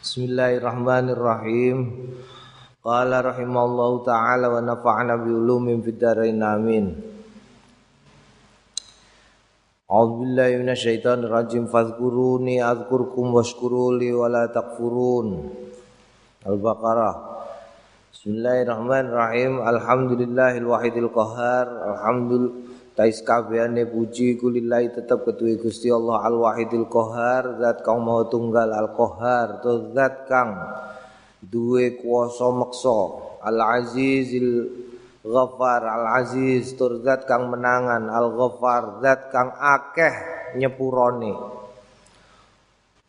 Bismillahirrahmanirrahim. Qala rahimallahu taala wa nafa'na bi ulumin fid dharain amin. A'udzu billahi minasyaitonir rajim fadhkuruni adzkurkum washkuruli wa la takfurun. Al-Baqarah. Bismillahirrahmanirrahim. Alhamdulillahil wahidil qahar. Alhamdulillah Tais kabehane puji kulillahi tetap ketuwi Gusti Allah Al Wahidil Qahar zat kang maha tunggal Al Qahar to zat kang duwe kuasa meksa. Al Azizil Ghaffar Al Aziz tur zat kang menangan. Al Ghaffar zat kang akeh nyepurone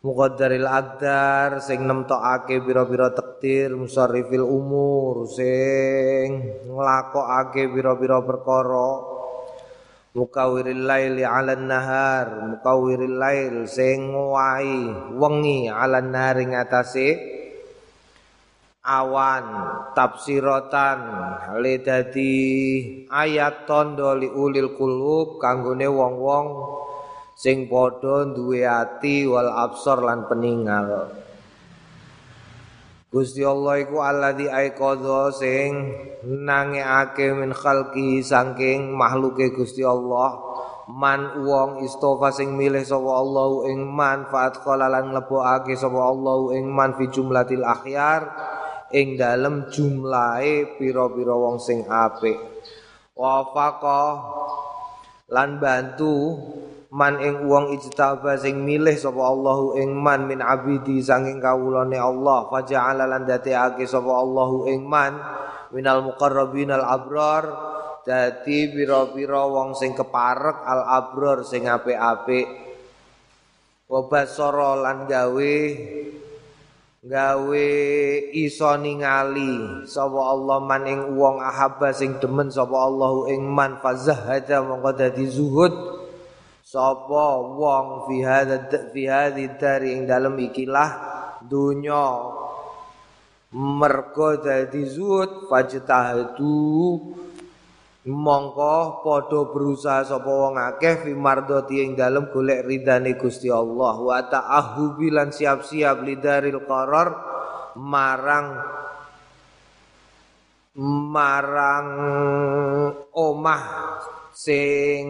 Muqaddaril Aqdar sing nemtokake pira-pira takdir musarrifil umur sing nglakokake pira-pira perkara mukawiril laili 'alan nahar mukawiril lail sing ngowahi wengi 'alan nahar ing atase awan tafsiratan le dadi ayat tondo li ulil kulub kanggone wong-wong sing padha duwe ati wal absor lan peningal Gusti Allah iku alladzi aiqadha sing nangeake min khalqi saking makhluke Gusti Allah. Man wong istofa sing milih sapa Allah ing man faat lan nglebokake sapa Allah ing man fi jumlatil akhyar ing dalem jumlahe pira-pira wong sing apik. Wa lan bantu man ing wong ijtaba sing milih sapa Allahu ing man min abidi sanging kawulane Allah. Faja'ala lan dadekake sapa Allahu ing man minal muqarrabin al abrar. Dadi pira-pira wong sing keparek al abrar sing apik-apik. Wa basara lan gawe gawe iso ningali sapa Allah man ing wong ahabba sing demen sapa Allahu ing man. Fazahada mongko dadi zuhud sapa wong fi hadza fi hadzi dari ing dalem ikilah dunya. Mergo dadi zuhud fajtahadu. Mongko padha berusaha sapa wong akeh fi mardati ing dalem golek ridane Gusti Allah. Wa ta'ahu bilan siap-siap lidaril qarar marang marang omah sing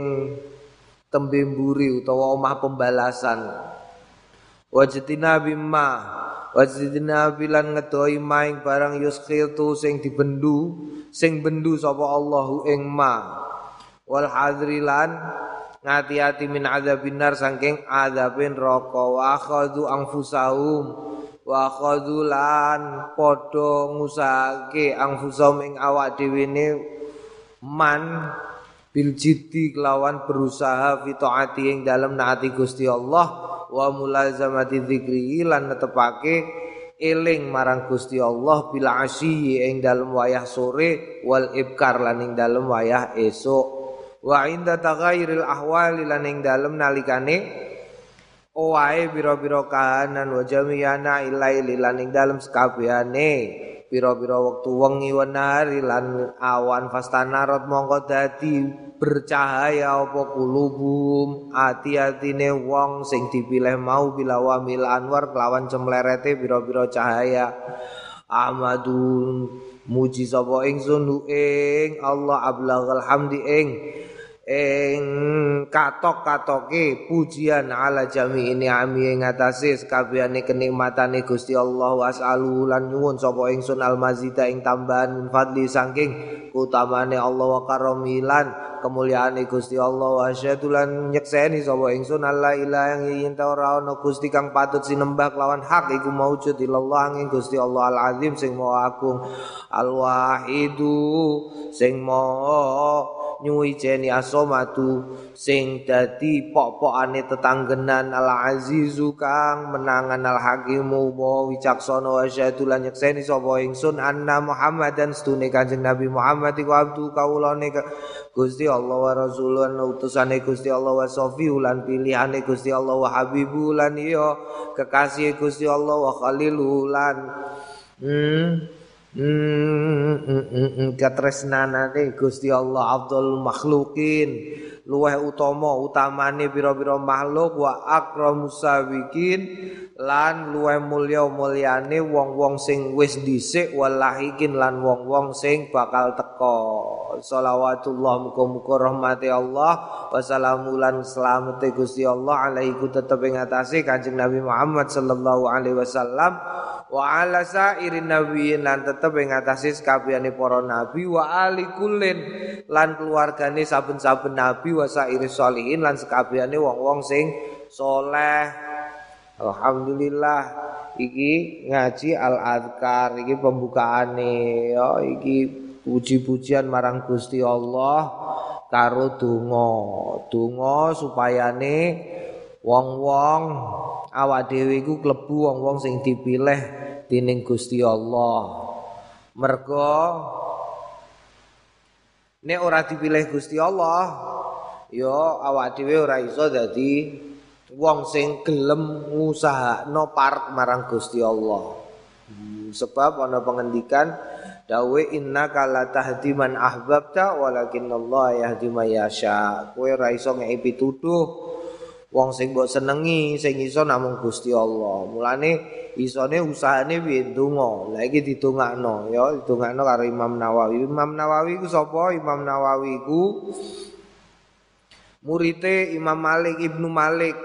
tembe mburi utawa omah pembalasan. Wajtina bimma wajtina bilan ngedoi maing barang yuskhitu sing dibendu sing bendu sapa Allahu ing ma. Wal hadrilan ngati-ati min adzabin nar saking adzabin neraka wa akhadhu anfusahum wa akhadhu lan padha ngusake anfusahum ing awak dhewe man bil jiddi kelawan berusaha fi taati ing dalem naati Gusti Allah wa mulazamati dzikri lan netepake eling marang Gusti Allah bil asyi ing dalem wayah sore wal ibkar lan ing dalem wayah esuk wa inda taghayyuril ahwali lan ing dalem nalikane owae biro-biro kahanan wa jamiyana ilaili lan ing dalem sekabehane pira-pira wektu wengi wenari lan awan fastanarot mongko dadi bercahaya apa kulubum ati-atine wong sing dipilih mau bila wamil anwar kelawan cemlerete pira-pira cahaya. Ahmadun muji sapa ingsun ing. Allah ablaghal hamdi ing ing katok-katoke pujian ala jami ini ami ing atase sakabehane kenikmatane Gusti Allah wasalu lan nyuwun sapa ingsun almazida ing tambahan min fadli saking utamane Allah wa karamilan kemuliaane Gusti Allah wa syahadu lan nyekseni sapa ingsun alla ilaha yang ta ora ana Gusti kang patut sinembah kelawan hak iku maujud illallah ing Gusti Allah al azim sing maha agung al wahidu sing maha nyuwi jeni asomatu sing dadi pok-pokane tetanggenan al azizu kang menangan al hakimu wa wicaksana wa syahadu lan nyekseni sapa ingsun anna muhammadan stune kanjeng nabi muhammad iku abdu kaulane Gusti Allah wa rasulun utusane Gusti Allah wa sofiu lan pilihane Gusti Allah wa habibu lan iya kekasih Gusti Allah wa khalilu lan hmm katresnanane Gusti Allah Abdul makhlukin. Luweh utama utamane pira-pira makhluk wa akramus sabiqin lan luweh mulya mulyane wong-wong sing wis dhisik walahikin lan wong-wong sing bakal teka. Shalawatullah muga-muga rahmati Allah. Wassalamu lan selamat Gusti Allah. Alaihi tetep ing Kanjeng Nabi Muhammad sallallahu alaihi wasallam wa ala sairin nabiyyin lan tetep ing atase sakabehane para nabi wa ali kullin lan keluargane saben-saben nabi wa sairi sholihin lan sakabehane wong-wong sing soleh. Alhamdulillah iki ngaji al adkar iki pembukaane ya iki puji-pujian marang Gusti Allah karo donga. Donga supayane wong-wong awak dhewe iku klebu wong-wong sing dipilih dening Gusti Allah. Mergo nek ora dipilih Gusti Allah, ya awak dhewe ora iso dadi wong sing gelem ngusahakno parek marang Gusti Allah. Hmm, sebab ana pengendikan dawe inna kala tahdi man ahbabta walakin Allah yahdi man yasha. Kowe ora iso ngeki pituduh wong sing mbok senengi sing iso namung Gusti Allah. Mulane isone usahane piye donga. Lah iki didongakno ya, didongakno karo Imam Nawawi. Imam Nawawi ku sapa? Imam Nawawi ku murite Imam Malik Ibnu Malik.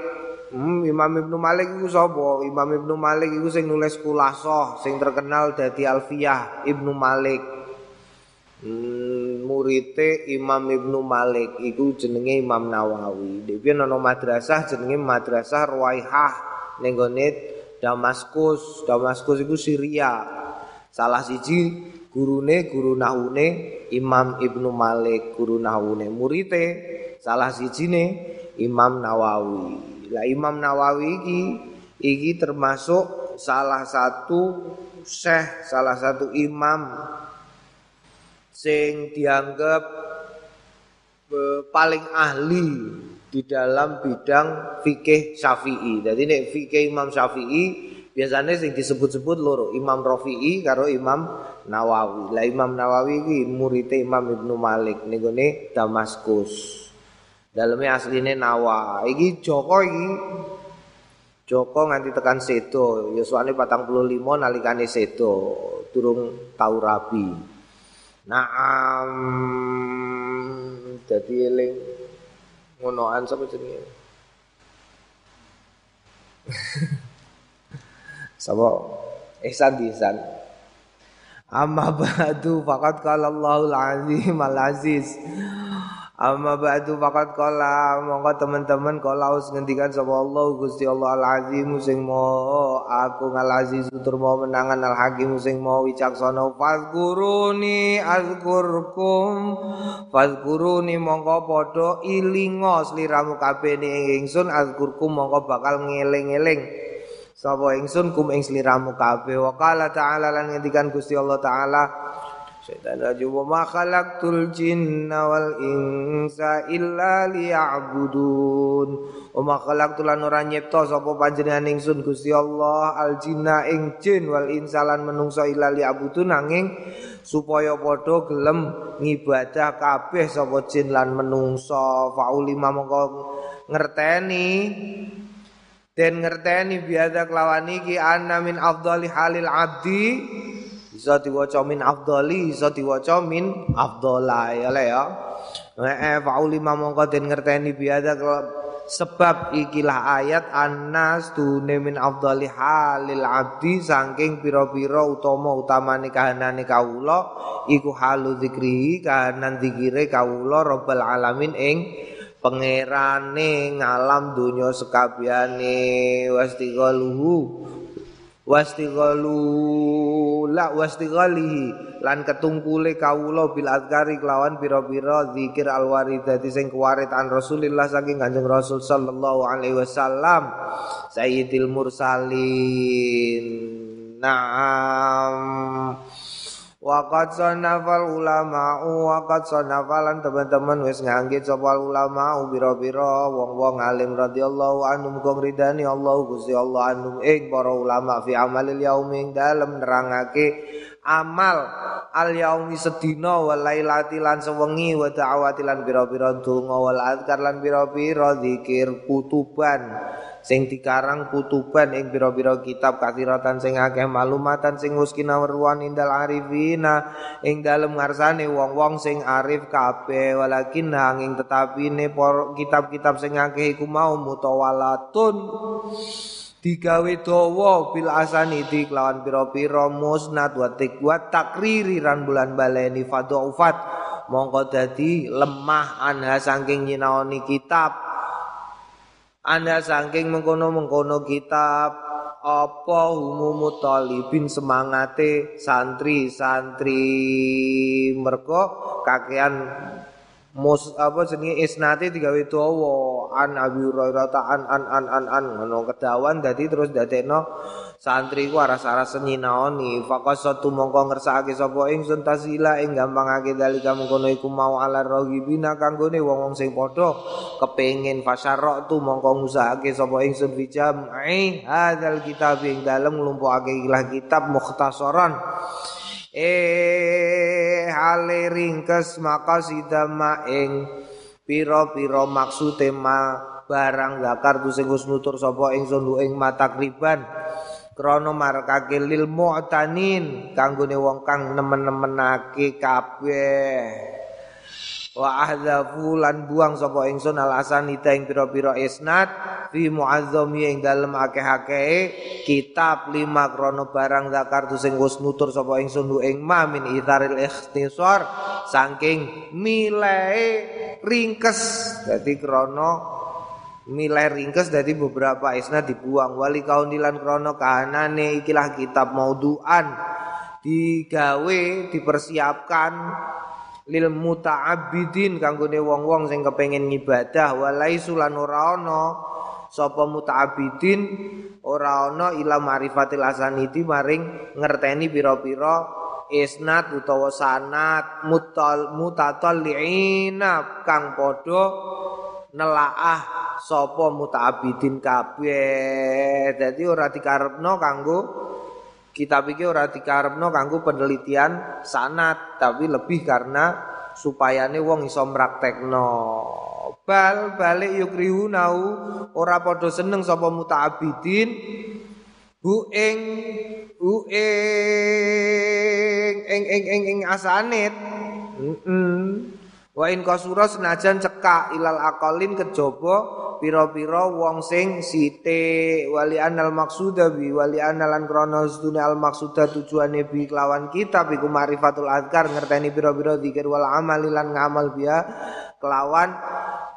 Hmm, Imam Ibnu Malik iku sapa? Imam Ibnu Malik iku sing nulis Kulasoh, sing terkenal dadi Alfiyah Ibnu Malik. Hmm, murite Imam Ibnu Malik iku jenenge Imam Nawawi. Dhewe ana madrasah jenenge Madrasah Ruwaihah ning Damaskus. Damaskus itu Syria. Salah siji gurune guru nahune Imam Ibnu Malik, guru nahune murite salah sijine Imam Nawawi. Lah Imam Nawawi iki iki termasuk salah satu syekh, salah satu imam sing dianggap eh, paling ahli di dalam bidang fikih Syafi'i. Jadi nek fikih Imam Syafi'i biasanya sing disebut-sebut loro, Imam Rafi'i karo Imam Nawawi. Lah Imam Nawawi iki murid Imam Ibnu Malik niku ne Damaskus. Dalamnya asline Nawa. Iki Joko iki Joko nganti tekan sedo, yuswane 45 nalikane sedo, durung tau rabi. Naam. Dadi eling ngonoan sapa jenenge? Sapa? Ihsan ihsan. Amma ba'du faqad qala Allahul azim al aziz Amma ba'du faqad qala. Monggo teman-teman kala us ngendikan sapa Allah Gusti Allah Al Azim sing mau aku ngal aziz tur mau menangan Al Hakim sing mau wicaksana. Fazkuruni azkurkum. Fazkuruni monggo padha ilinga sliramu kabeh ing ingsun. Azkurkum monggo bakal ngeling-eling sapa ingsun kum ing sliramu kabeh. Wa qala ta'ala lan ngendikan Gusti Allah taala Syaitan rajim wa ma khalaqtul jinna wal insa illa liya'budun. Wa ma khalaqtul lan ora nyipta sapa panjenengan ingsun Gusti Allah al jinna ing jin wal insa lan menungso illa liya'budun nanging supaya padha gelem ngibadah kabeh sapa jin lan menungso. Faulima mongko ngerteni dan ngerteni biada kelawan iki anna min afdali halil abdi Bisa diwaca min afdali, bisa diwaca min afdala ya le ya. Eh faulima mongko den ngerteni biada sebab ikilah ayat annas tune min afdali halil abdi saking pira-pira utama utamane kahanane kawula iku halu zikri kahanan zikire kawula rabbal alamin ing pangerane ngalam donya sekabehane wastighaluhu wastighalu la wastighalihi lan ketungkule kawula bil azkari kelawan pira-pira zikir al waridati sing kuwarit an Rasulillah saking Kanjeng Rasul sallallahu alaihi wasallam sayyidil mursalin. Na'am Waqad sanafal ulama waqad sanafalan teman-teman wis ngangge sapa ulama biro-biro wong-wong alim radhiyallahu anhum kong ridani Allah Gusti Allah anhum ing para ulama fi amalil yaumi dalem nerangake amal al yaumi sedina wal lailati lan sewengi wa da'awati lan pira-pira donga wal azkar lan pira-pira zikir kutuban sing dikarang kutuban ing pira-pira kitab kathiratan sing akeh malumatan sing wis kinaweruan indal arifina ing dalem ngarsane wong-wong sing arif kabeh walakin nanging tetapi ne kitab-kitab sing akeh iku mau mutawalatun. Digawe dawa bil asanidi kelawan pira-pira musnad wa tikwat takriri ran bulan baleni fadhaufat mongko dadi lemah anha saking nyinaoni kitab anda saking mengkono-mengkono kitab apa umum talibin semangate santri-santri? Mergo kakean mus apa jenenge isnate digawe dawa. An Abi Hurairah an an an an an. Ngono kedawan dadi terus dadekno santri ku aras-aras nyinaoni faqasatu mongko ngersakake sapa ingsun tasila ing gampangake dalika mengkono iku mau ala rohibina kanggone wong-wong sing padha kepengin fasyarok tu mongko ngusahake sapa ingsun bijam ai hadzal kitab ing dalem nglumpukake ilah kitab mukhtasaran eh hale ringkes makasidama ing pira-pira maksude ma barang zakar tu sing nutur sapa ingsun lu ing matakriban krana marakake lil mu'tanin kanggone wong kang nemen-nemenake kabeh wa ahzafu lan buang sapa ingsun al asanita ing pira-pira isnad fi muazzami ing dalem akeh-akeh kitab lima krono barang zakar tu sing wis nutur sapa ingsun lu ing ma min itharil ikhtisar saking milai ringkes. Dadi krono milai ringkes dari beberapa isnad dibuang. Wali kaunilan krono kahanane ikilah kitab mauduan digawe dipersiapkan lil muta'abbidin kanggone wong-wong sing kepengin ngibadah walaisu lan ora ana. Sapa muta'abbidin? Ora ana ila marifatil asanidi maring ngerteni pira-pira isnad utawa sanad mutal mutatalliina kang padha nelaah sapa muta'abbidin kabeh. Dadi ora dikarepno kanggo kitab iki ora dikarepno kanggo penelitian sanat tapi lebih karena supayane wong iso mraktekno. Bal balik yukrihu nau ora padha seneng sapa mutaabidin. Bu ing bu ing ing ing ing, ing asanit mm -mm. Wa in kasura senajan cekak ilal akalin kejaba pira-pira wong sing sithik. Wali anal maksuda bi wali analan krana sedune al maksuda tujuane bi kelawan kitab iku marifatul azkar ngerteni pira-pira zikir wal amal lan ngamal biya kelawan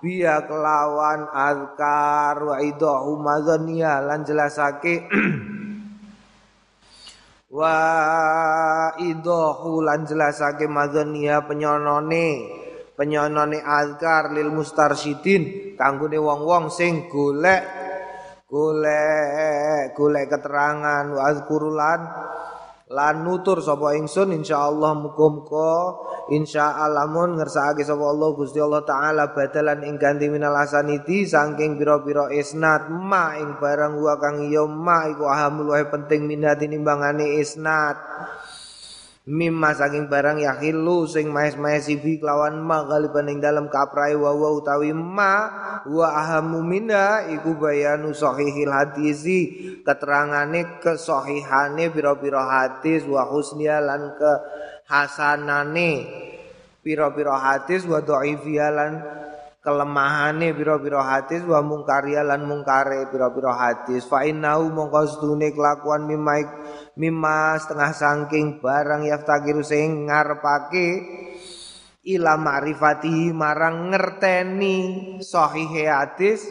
biya kelawan azkar. Wa idahu mazania lan jelasake wa idahu lan jelasake mazania penyonone penyonone azkar lil mustarsyidin kanggone wong-wong sing golek golek golek keterangan. Wa azkurulan lan nutur sapa ingsun insyaallah muga-muga insyaallah mun ngersakake sapa Allah Gusti Allah taala badalan ing ganti minal hasaniti saking pira-pira isnad ma ing barang wa kang ya ma iku ahamul penting minati nimbangane isnad mimma saking barang yahilu sing maes-maes sibi kelawan ma galiban ing dalam kaprai wa wa utawi ma wa ahamu minda iku bayanu sahihil hadisi keterangane kesahihane pira-pira hadis wa husniya lan ke hasanane pira-pira hadis wa dhaifiyah lan kelemahane pira-pira hadis wa mungkariya lan mungkare pira-pira hadis. Fa innahu mongko sedune kelakuan mimma mimma setengah saking barang yaftakiru sing ngarepake ila ma'rifati marang ngerteni sahih hadis.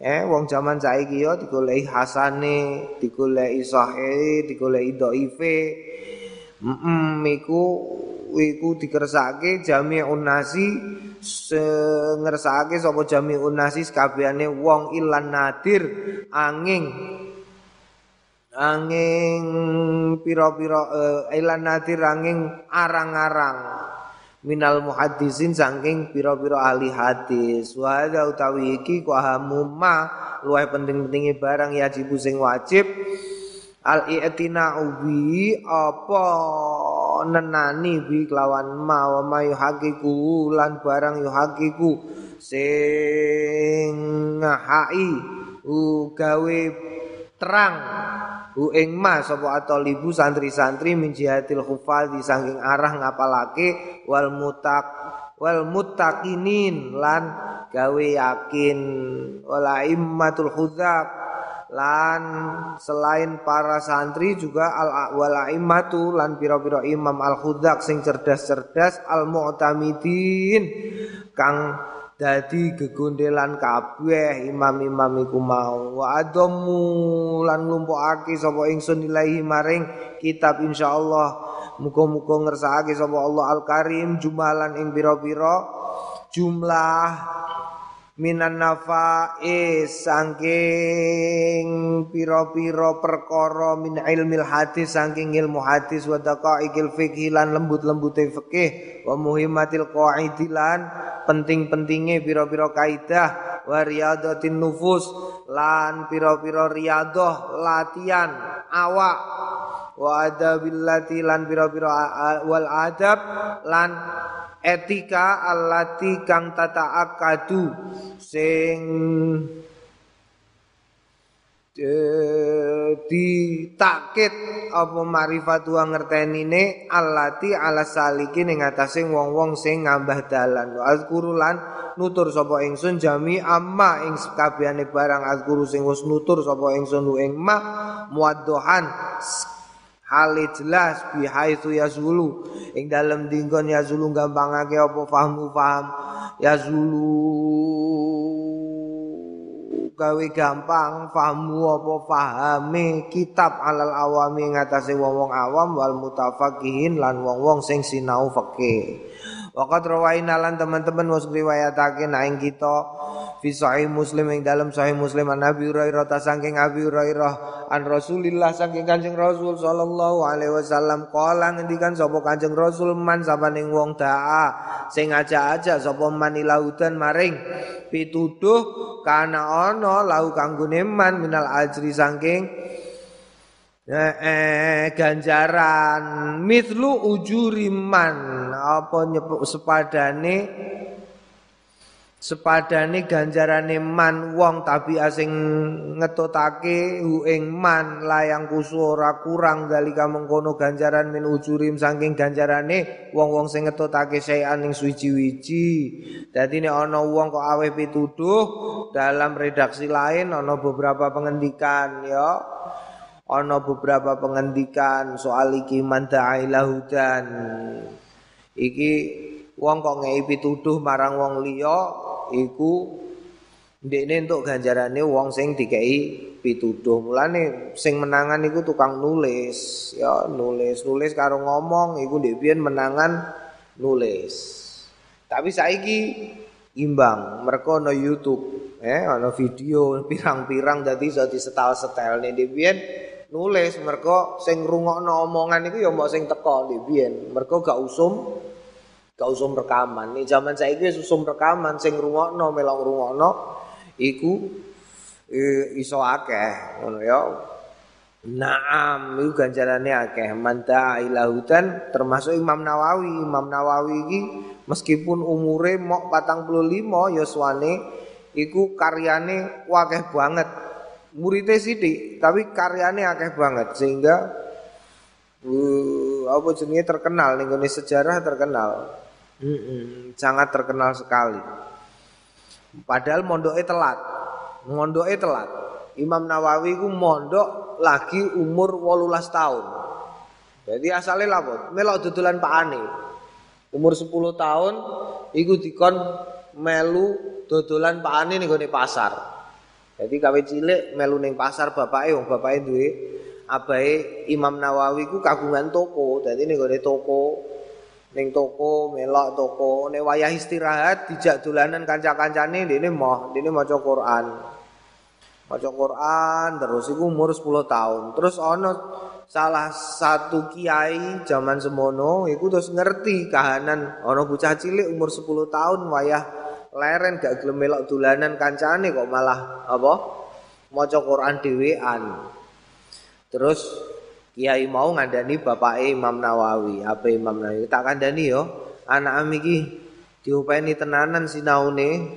Eh wong zaman saiki yo digoleki hasane digoleki sahih digoleki dhaife. Mm iku iku dikersake jami'un nasi ngersake sapa jami'un nasi kabehane wong ilan nadir angin. Angin pira-pira uh, ilan nadir angin arang-arang. Minal muhaddisin saking pira-pira ahli hadis. Wa utawi iki ku ma luwih penting-pentinge barang yajibu sing wajib. Al i'tina ubi apa nenani bi kelawan ma wa ma yuhaqiku lan barang yuhaqiku sing ngahai u gawe terang u ing ma sapa atolibu santri-santri min jihatil khufal di saking arah ngapalake wal mutak wal muttaqinin lan gawe yakin. Wala immatul khuzak lan selain para santri juga al wala imatu lan pira-pira imam al khudzak sing cerdas-cerdas al mu'tamidin kang dadi gegondelan kabeh imam-imam iku mau. Wa adamu lan nglumpukake sapa ingsun ilahi maring kitab insyaallah. Muga-muga ngersakake sapa Allah al karim jumalan ing pira-pira jumlah minan nafa'i saking piro-piro perkara min ilmil hadis saking ilmu hadis wa daqaiqil fikih lan lembut-lembute fikih wa muhimmatil qaidilan penting-pentinge piro-piro kaidah wa riyadatin nufus lan piro-piro riyadah latihan awak wa adabillati lan piro-piro wal adab lan etika alati kang tata akadu sing di takit apa marifatu ngertenine alati ala saliki ning atase wong-wong sing ngambah dalan. Azkuru lan nutur sapa ingsun jami amma ing sakabehane barang azkuru sing wis nutur sapa ingsun ing ma muaddohan hale jelas bihaitu yazulu ing dalem dinggon yazulu gampangake apa fahmu faham? Yazulu gawe gampang fahmu apa fahame? Kitab alal awami ngatasé wong-wong awam wal mutafakihin lan wong-wong sing sinau fikih Waqat rawaina lan teman-teman wis riwayatake nek kita fi sahih Muslim ing dalam sahih Muslim an Nabi Hurairah ta saking Abi Hurairah an Rasulillah saking Kanjeng Rasul sallallahu alaihi wasallam. Kala ngendikan sapa Kanjeng Rasul man sabaning wong daa sing aja-aja sapa man ilaudan maring pituduh kana ana lau kanggone man minal ajri saking eh, eh, ganjaran. Mitlu ujuriman apa nyepuk sepadane sepadane ganjarane man wong tapi asing ngetotake hu ing man layang kusu ora kurang dalika mengkono ganjaran min ujurim saking ganjarane wong-wong sing ngetotake sayan ing suci-wiji. Dadi nek ana wong kok aweh pituduh dalam redaksi lain ana beberapa pengendikan ya. Ana beberapa pengendikan soal iki man da'ilahudan iki wong kok ngei pituduh marang wong liya iku ndekne entuk ganjarane wong sing dikei pituduh. Mulane sing menangan iku tukang nulis, ya nulis, nulis karo ngomong iku ndek menangan nulis. Tapi saiki imbang, mereka ana YouTube, eh ana video pirang-pirang dadi iso disetel-setel nek biyen nulis mereka sing ngrungokno omongan iku ya mbok sing teko biyen. Mereka gak usum gak usum rekaman. Nih zaman saiki usum rekaman sing ngrungokno melok ngrungokno iku iso akeh ngono ya. Naam, itu ganjarannya akeh. Manta ilahutan termasuk Imam Nawawi. Imam Nawawi iki meskipun umure mok patang puluh lima yoswane iku karyane wakeh banget. Muridnya sidik, tapi karyane akeh banget sehingga uh, apa jenenge terkenal ning sejarah terkenal. Sangat terkenal sekali. Padahal mondoknya telat. Mondoknya telat. Imam Nawawi ku mondok lagi umur 18 tahun. Jadi asalnya lapor, melok dudulan Pak Ani. Umur 10 tahun iku dikon melu dodolan Pak Ani ning pasar. Jadi kawe cilik melu ning pasar bapake wong bapake duwe abahe Imam Nawawi ku kagungan toko. Dadi ning toko ning toko melok toko. Nek wayah istirahat dijak dolanan kanca-kancane dene moh dene maca Quran. Maca Quran terus iku umur 10 tahun. Terus ana salah satu kiai zaman semono iku terus ngerti kahanan. Ana bocah cilik umur 10 tahun wayah leren gak gelem melok dolanan kancane kok malah apa maca Quran dhewean terus Kiai mau ngandani bapak Imam Nawawi, apa Imam Nawawi tak kandani yo. Anak ami ki diopeni tenanan sinaune.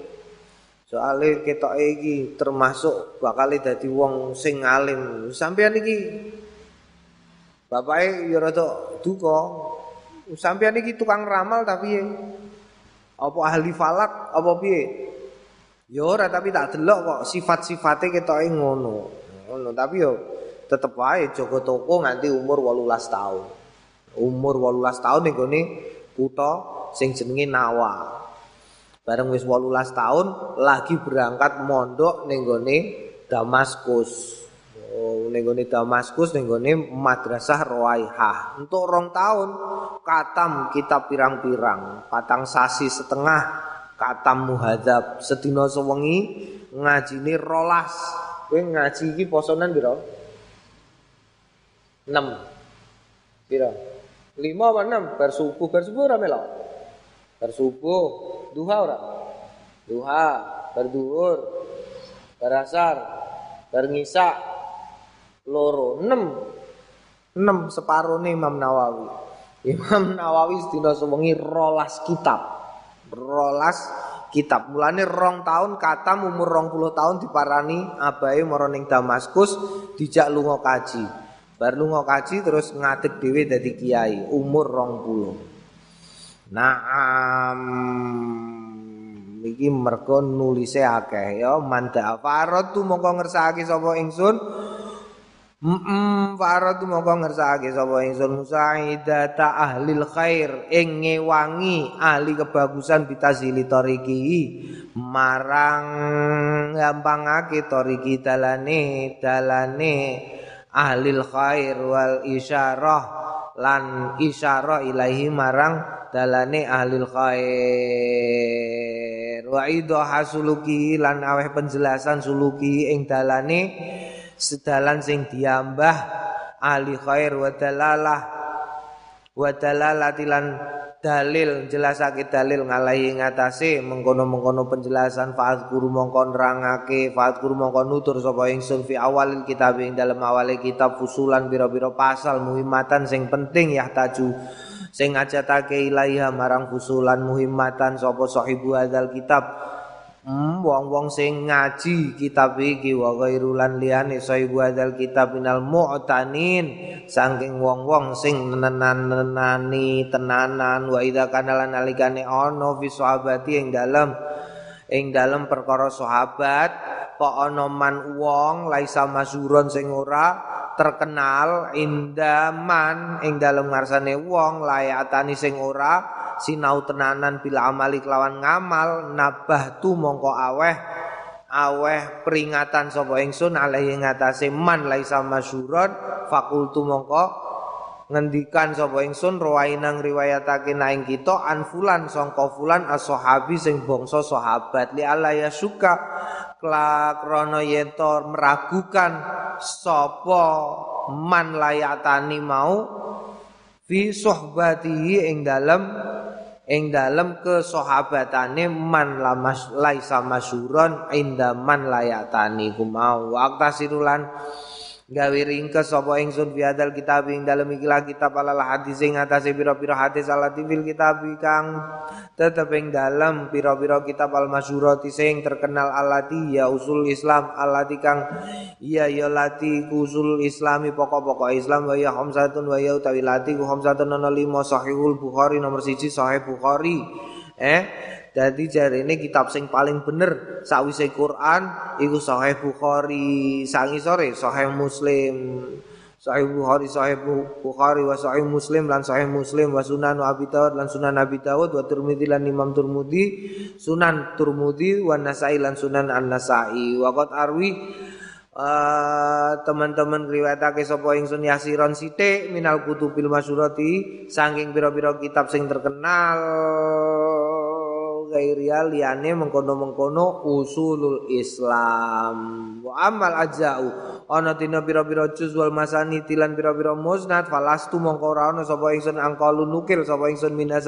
Soale ketok iki termasuk bakal dadi wong sing alim. Sampeyan iki bapake yo rada duka. Sampeyan iki tukang ramal tapi apa ahli falak apa piye? Ya ora tapi tak delok kok sifat-sifate ketoke ngono. Ngono tapi yo tetep wae jaga toko nganti umur 18 tahun. Umur 18 tahun ning gone kutha sing jenenge Nawa. Bareng wis 18 tahun lagi berangkat mondok ning gone Damaskus. Oh, ning gone Damaskus ning gone Madrasah Ruwaihah. Untuk rong tahun katam kitab pirang-pirang, patang sasi setengah katam muhadzab sedina sewengi ngajine rolas. Kowe ngaji iki posonan pira? 6. Pira? 5 apa 6? Bar subuh, bar subuh ora melok. Bar subuh, duha ora? Duha, bar duhur, bar asar, bar ngisa, loro, 6. 6 separone Imam Nawawi. Imam Nawawi sedina sewengi rolas kitab. Rolas kitab. Mulane rong tahun katam umur rong puluh tahun diparani abai mara ning Damaskus dijak lunga kaji. Bar lunga kaji terus ngadeg dhewe dadi kiai umur rong puluh. Naam iki mergo nulise akeh ya manda faratu mongko ngersakake sapa ingsun Mm faratu mongko ngersakake sapa ingsun musaidata ahlil khair ing ngewangi ahli kebagusan bitazili tariki marang gampangake tariki dalane dalane ahlil khair wal isyarah lan isyarah ilahi marang dalane ahlil khair. Wa idha hasuluki lan aweh penjelasan suluki ing dalane sedalan sing diambah ahli khair wa dalalah. Wa dalalatilan dalil jelasake dalil ngalahi ngatasé mengkono-mengkono penjelasan faat guru mongko nerangake faat guru mongko nutur sapa ingsun fi awalil kitab ing dalam awale kitab fusulan biro-biro pasal muhimatan sing penting ya taju sing ngajatake ilaiha marang fusulan muhimatan sapa sahibu hadzal kitab Hmm, wong-wong sing ngaji kitab iki wa ghairulan liyane sahibu hadzal kitab minal mu'tanin. Saking wong-wong sing nenan-nenani tenanan wa idza kana lan alikane ana fi sahabati ing dalem ing dalem perkara sahabat kok ana man wong laisa masyuron sing ora terkenal indaman ing dalem ngarsane wong layatani sing ora sinau tenanan bila amali kelawan ngamal nabah tu mongko aweh aweh peringatan sapa ingsun alaihi ngatasé man laisa masyuron fakultu mongko ngendikan sapa ingsun rawainang riwayatake naing kita anfulan sangka fulan as-sahabi sing bangsa sahabat li Allah ya suka klakrana yen meragukan sapa man layatani mau fi sohbatihi ing dalem ing dalem kesahabatane man lamas laisa masyuron inda man layatani. Kumau waktasirulan gawe ringkes sapa ingsun fi hadal kitab ing dalem iki kitab alal hadis ing atase pira-pira hadis alati fil kitab kang. Tetep ing dalem pira-pira kitab al masyhurati sing terkenal alati ya usul Islam alati kang. Iya ya lati usul Islami pokok-pokok Islam wa ya khamsatun wa ya utawi lati ku khamsatun ana lima sahihul Bukhari nomor siji sahih Bukhari. Eh Jadi jari ini kitab sing paling bener sakwise Quran iku Sahih Bukhari, sangi sore Sahih Muslim. Sahih Bukhari, Sahih Bukhari wa Sahih Muslim lan Sahih Muslim wa Sunan Abi Dawud lan Sunan Abi Dawud wa Tirmidzi lan Imam Tirmidzi, Sunan Tirmidzi wa Nasai lan Sunan An-Nasai. Wa qad arwi Uh, teman-teman riwayatake sapa ingsun yasiron sithik minal kutubil masyurati saking pira-pira kitab sing terkenal ghairia liyane mengkono-mengkono usulul Islam. Wa amal ajau ana dina pira-pira juz wal masani tilan pira-pira musnad falastu mongko ora ana sapa ingsun angkalu nukil sapa ingsun mina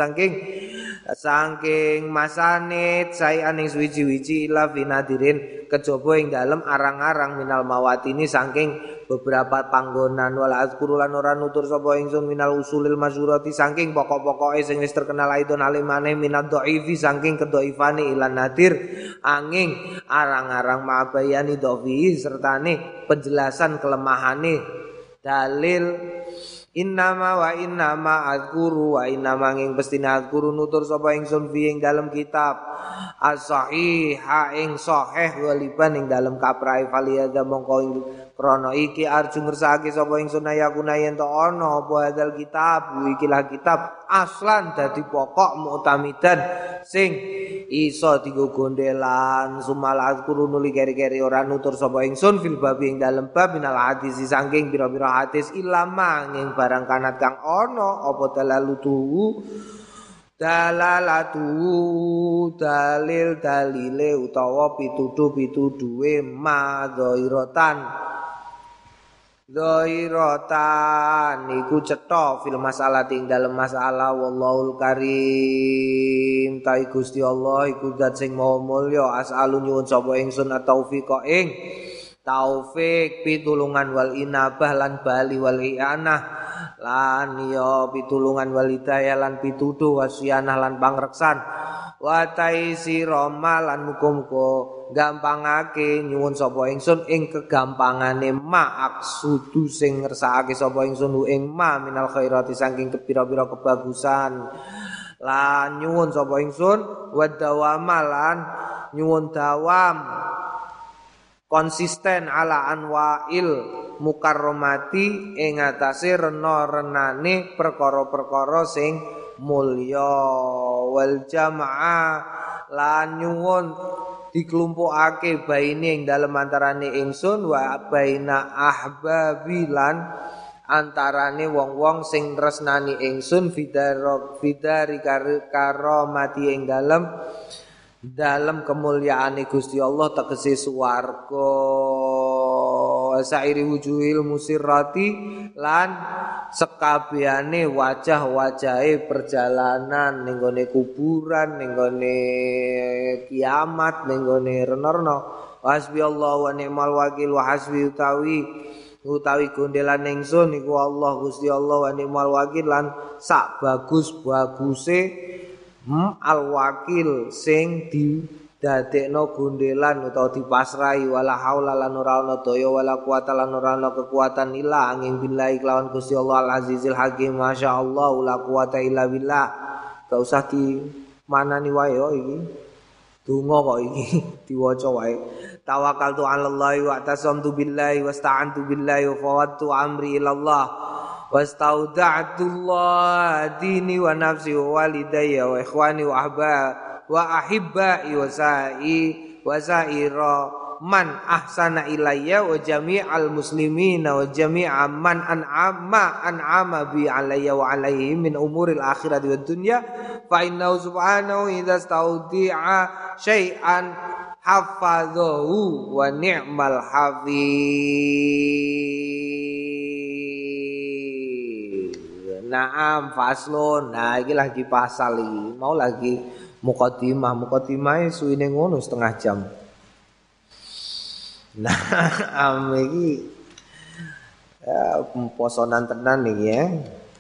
saking masanit saya aning suwiji-wiji ila finadirin kejaba ing dalem arang-arang minal mawatini saking beberapa panggonan. Wala azkurulan ora nutur sapa ingsun minal usulil masyurati saking pokok-pokoke sing wis terkenal aidon alimane minad dhaifi saking kedoifane ilan nadir angin arang-arang mabayani dhafi sertane penjelasan kelemahane dalil Innama wa innama azkuru wa innama nging pestina azkuru nutur sapa ingsun fi ing dalem kitab. As-sahih ing sahih waliban ing dalem kaprai faliyada mongko ing krana iki arju ngersake sapa ingsun ayakuna yen to ana apa hadal kitab? Ikilah kitab aslan dadi pokok mu'tamidan sing iso digo gondelan sumal azkuru nuli keri-keri ora nutur sapa ingsun fil babi ing dalem bab minal hadis saking pira-pira hadis ilama ing barang kanat kang ana apa dalalutu dalalatu dalil dalile utawa pituduh pituduhe madhairatan Zairatan iku cetha fil masalah ing dalem masalah wallahul karim. Ta Gusti Allah iku zat sing maha mulya. Asalu nyuwun sapa ingsun taufiq ing taufik pitulungan wal inabah lan bali wal ianah. Lan ya pitulungan wal hidayah lan pituduh wasianah lan pangreksan. Wa taisira lan muga-muga gampangake nyuwun sapa ingsun ing kegampangane ma aksudu sing ngersakake sapa ingsun ing ma minal khairati saking kepira-pira kebagusan. Lan nyuwun sapa ingsun wa dawamalan nyuwun dawam konsisten ala anwail mukarramati ing atase rena-renane perkara-perkara sing mulya. Wal jamaah lan nyuwun dikelompokake baine ing dalem antarane ingsun wa baina ahbabilan antarane wong-wong sing tresnani ingsun fidaro fidari karo mati ing dalem dalam kemuliaan Gusti Allah tegese swarga. Sairi wujuhil musirrati lan sekabehane wajah-wajahe perjalanan. Ning kuburan ning kiamat ning gone renorno. Hasbi Allah wa ni'mal wakil wa hasbi utawi utawi gondelan ingsun. Iku Allah Gusti Allah wa ni'mal wakil lan sak bagus-baguse hmm, al wakil sing di dadekno gundelan utawa dipasrai wala haula lan ora ana daya wala kuwata lan ora ana kekuatan illa angin billahi kelawan Gusti Allah Al Azizil Hakim masyaallah la kuwata illa billah. Gak usah di manani wae yo iki. Donga kok iki diwaca wae. Tawakkaltu 'ala Allah wa tasamtu billahi wasta'antu billahi wa fawattu amri ila Allah wastauda'tu Allah dini wa nafsi wa walidayya wa ikhwani wa ahbab wa ahibba wa sa'i wa sa'ira man ahsana ilayya wa jami'al muslimina wa jami'a man an'ama an'ama bi alayya wa alaihi min umuril akhirati dunya fa subhanahu idza staudi'a syai'an wa ni'mal hafiz Naam faslun. Nah, ini lagi pasal ini. Mau lagi mukadimah mukadimah suwine ngono setengah jam nah am iki ya posonan tenan nih ya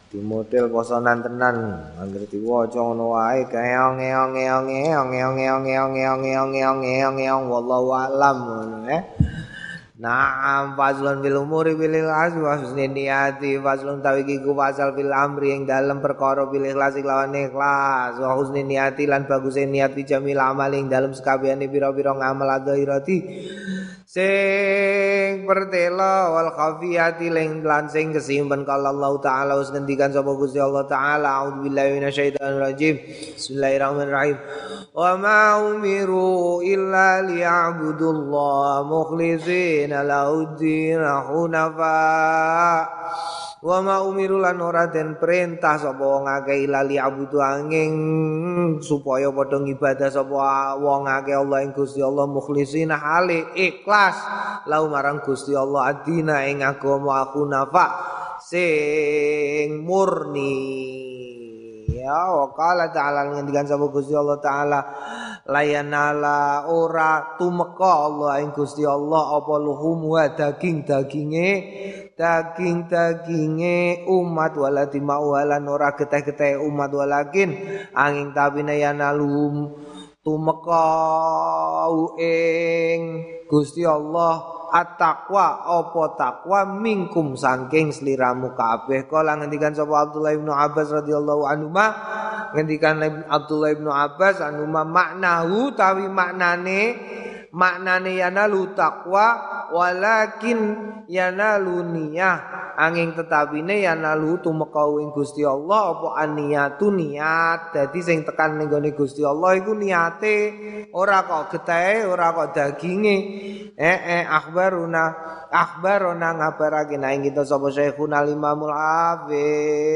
di model posonan tenan anggere diwaca ngono wae keong keong keong keong keong keong keong keong keong keong keong wallahu alam ya Naam fazlun bil umuri bil ikhlas wa husni niyati fazlun tawi ku fasal bil amri ing dalem perkara bil ikhlas lawan ikhlas. Wa husni niyati lan bagus niat jamil amal ing dalem sekabehane pira-pira ngamal adhairati sing pertela wal khafiyati ling lan sing kesimpen kala Allah taala wis ngendikan sapa Gusti Allah taala auzubillahi minasyaitonir rajim bismillahirrahmanirrahim. Wa ma umiru illa liya'budullaha mukhlishina lahuddin hunafa wa ma umiru lan ora den perintah sapa wong akeh lali abudu angin supaya padha ngibadah sapa wong akeh Allah ing Gusti Allah mukhlisina hale ikhlas. Lau marang Gusti Allah adina ing agama aku nafa sing murni. Ya wa qala ta'ala ngendikan sapa Gusti Allah taala layanala ora tumeka Allah ing Gusti Allah apa luhum wa daging-daginge daging-daginge umat walati mauhalan ora geteh-geteh umat walakin angin tabine yanalum tumeka ing Gusti Allah at-taqwa apa takwa mingkum saking sliramu kabeh. Kala ngendikan sapa Abdullah bin Abbas radhiyallahu anhu ma ngendikan Abdullah bin Abbas anu maknahu tawi maknane maknane yanalu takwa walakin yanalu niyah. Angin tetapine yanalu tumeka ing Gusti Allah apa aniyatu niat. Dadi sing tekan ning Gusti Allah iku niate. Ora kok getahe ora kok daginge. Eh eh akhbaruna akhbaruna ngabarake. Nang kita sapa Syekhul Imamul Hafiz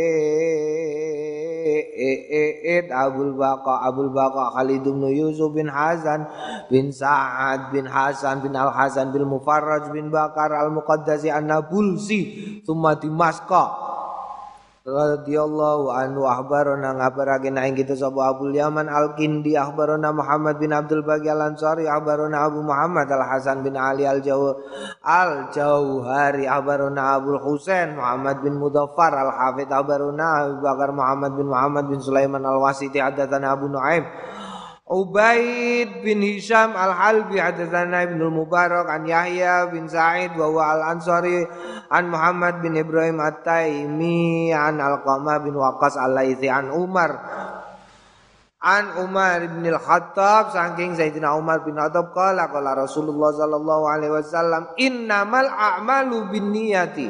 Eid Abul Baqa Abul Baqa Khalid bin Yusuf bin Hasan bin Sa'ad bin Hasan bin Al Hasan bin Mufarraj bin Bakar Al Muqaddasi An Nabulsi Thumma Dimaska. Radhiyallahu anhu akhbarana ngabarake nek kita sapa Abu Yaman Al-Kindi? Akhbarana Muhammad bin Abdul Baqi Al-Ansari akhbarana Abu Muhammad Al-Hasan bin Ali Al-Jaw Al-Jauhari akhbarana Abu Husain Muhammad bin Mudaffar Al-Hafidh akhbarana Abu Bakar Muhammad bin Muhammad bin Sulaiman Al-Wasiti hadatsana Abu Nuaim Ubaid bin Hisham Al-Halbi hadatsana Ibnu Mubarak an Yahya bin Sa'id wa Al-Ansari an Muhammad bin Ibrahim At-Taimi an Al-Qamah bin Waqas Al-Laitsi an Umar an Umar bin Al-Khattab saking Sayyidina Umar bin Khattab qala qala Rasulullah sallallahu alaihi wasallam innamal a'malu binniyati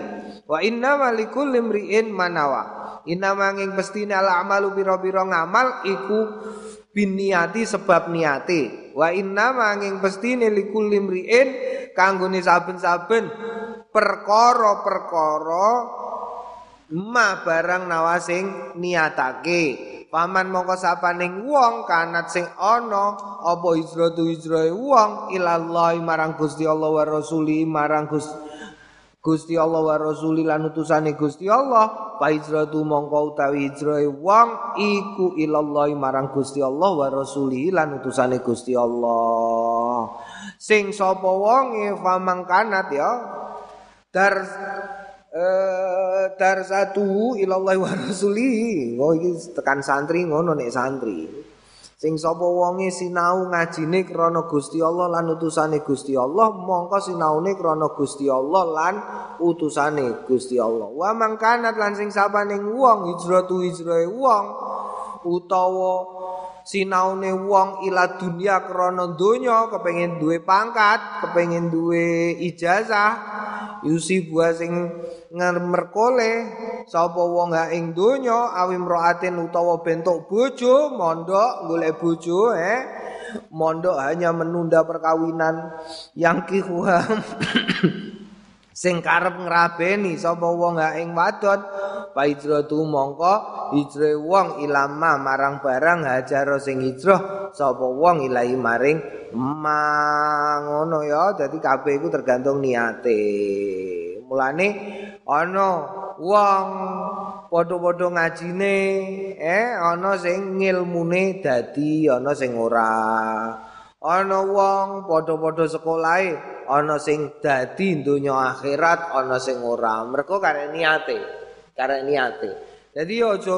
wa innamal likulli imri'in manawa. Innamal ing pestine al a'malu pira-pira ngamal iku biniati sebab niati. Wa inna manging pestine likul limriin kanggone saben-saben. Perkara-perkara ma barang nawasing niatake. Paman mongko sapaning wong kanat sing ana apa hijratu hijrahe wong? Ilallahi marang Gusti Allah wa rasuli marang Gusti Gusti Allah wa rasuli lan utusane Gusti Allah fa hijratu mongko utawi hijrahe wong iku ilallahi marang Gusti Allah wa rasuli lan utusane Gusti Allah. Sing sapa wonge famangkanat ya dar eh dar satu ilallahi wa rasuli. Oh tekan santri ngono nek santri Sing sapa wonge sinau ngajine krana Gusti Allah lan utusane Gusti Allah, mongko sinaune krana Gusti Allah lan utusane Gusti Allah. Wa mangkanat lan sing sabaning wong hijratu hijrahe wong utawa sinaune wong ila dunia krana donya kepengin duwe pangkat, kepengin duwe ijazah, yusi buah sing ngermerkole sapa wong ha ing donya awi mraatin utawa bentuk bojo mondok golek bojo eh. Mondok hanya menunda perkawinan yang kihuam sing karep ngrabeni sapa wong ha ing wadon paijratu mongko hijre wong ilama marang barang hajar sing hijrah sapa wong ilahi maring mangono ya dadi kabeh iku tergantung niate. Mulane ana wong padha-padha ngajine eh ana sing ngilmune dadi ana sing ora ana wong padha-padha sekolahe ana sing dadi donya akhirat ana sing ora. Mergo karek niate karek niate. Dadi aja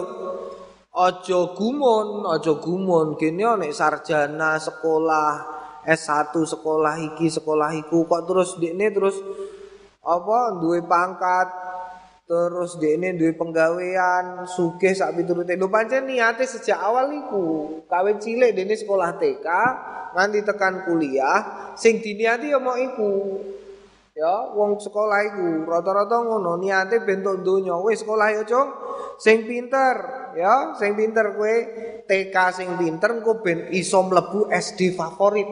aja gumun aja gumun. Kene nek sarjana sekolah S1 sekolah iki sekolah iku kok terus dekne terus apa duwe pangkat terus ini duwe penggawean sugih sak piturute lho pancen niate sejak awal iku kawin cilik dene sekolah TK nganti tekan kuliah sing diniati ya mau iku. Ya wong sekolah iku rata-rata ngono niate bentuk donya. Wis sekolah ya cung. Sing pinter ya sing pinter kowe TK sing pinter engko ben iso mlebu SD favorit.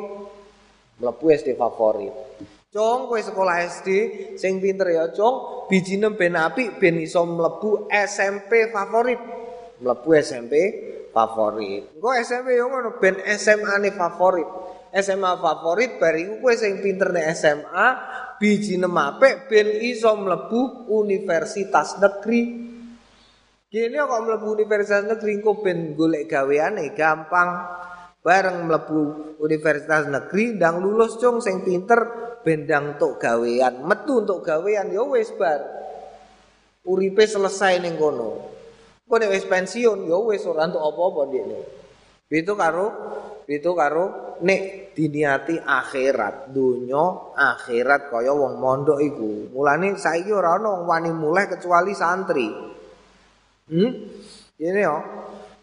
Mlebu SD favorit Cung kowe sekolah SD sing pinter ya, Cung. Bijine ben apik ben iso mlebu SMP favorit. Mlebu SMP favorit. Engko SMP yo ngono ben SMA-ne favorit. SMA favorit bariku kowe sing pinter nek SMA bijine apik ben iso mlebu universitas negeri. Gini kok mlebu universitas negeri engko ben golek gaweane gampang. Bareng mlebu universitas negeri ndang lulus cung sing pinter bendang tok gawean, metu untuk gawean ya wis bar. Uripe selesai ning kono. Kok nek wis pensiun ya wis ora entuk apa-apa ndekne. Itu karo itu karo nek diniati akhirat, dunya akhirat kaya wong mondok iku. Mulane saiki ora ana wong wani mulai kecuali santri. Hmm? Ini ya.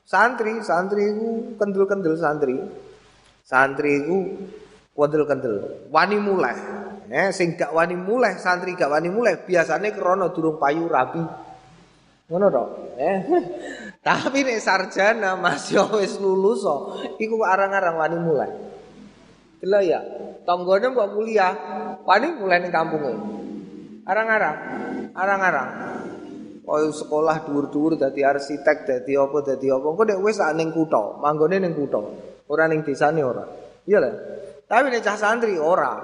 Santri, santri itu kendel-kendel santri. Santri itu kendel-kendel. Wani mulai. Eh, sing gak wani mulai, santri gak wani mulai. Biasanya krono durung payu rapi. Ngono dong. Eh. Tapi nek sarjana masih wis lulus so, iku arang-arang wani mulai. Delok ya, tanggane mbok kuliah, wani mulai ning kampunge. Arang-arang, arang-arang. Oh sekolah dhuwur-dhuwur dadi arsitek, dadi apa, dadi apa. Engko nek wis ning kutha, manggone ning kutha. Ora ning desane. Iya lah. Tapi nek cah santri ora.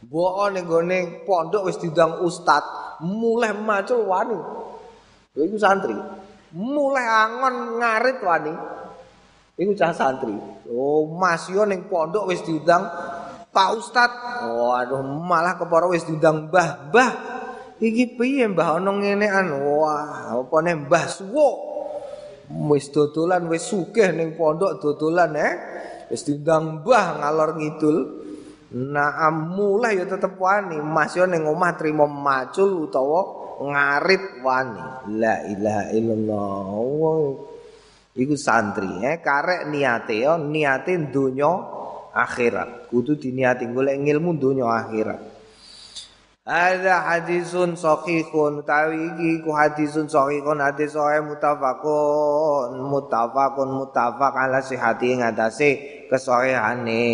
Mbok ning gone pondok wis diundang ustad, mulai macul wani. Iku santri. Mulai angon ngarit wani. Iku cah santri. Oh, Mas yo ning pondok wis diundang Pak Ustad. Oh, aduh malah kepara wis diundang Mbah. Mbah, Iki piye Mbah ana ngenean? Wah, apa nek Mbah suwo? Wis dodolan wis sugih ning pondok dodolan eh. Wis diundang Mbah ngalor ngidul. Nah, mulai ya tetep wani, Mas yo ning omah trimo macul utawa ngarit wani. La ilaha illallah. Iku santri eh karek niate yo niate donya akhirat. Kudu diniati golek ilmu donya akhirat. Ada hadisun sahihun. Tawi iki ku hadisun sahihun. Hadis sahih mutafaqun mutafaqun mutafaq ala sihati ngatasi kesahihane.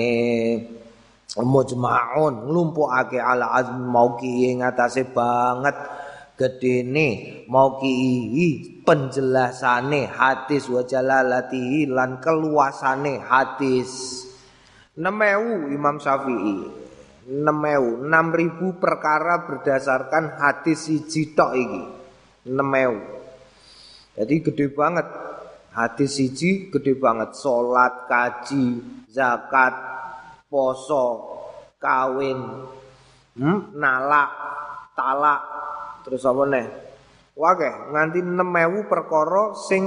Mujma'un. Nglumpukake ala azm mauqi ngatasi banget. Gedene mauqi penjelasane hadis. Wa jalalati lan keluasane hadis. 6000 Imam Syafi'i 6000 6000 perkara berdasarkan hadis siji tok iki. 6000 jadi gede banget. Hadis siji gede banget. Salat kaji zakat poso kawin hmm? nalak talak terus apa nih Wake, nganti 6000 perkara sing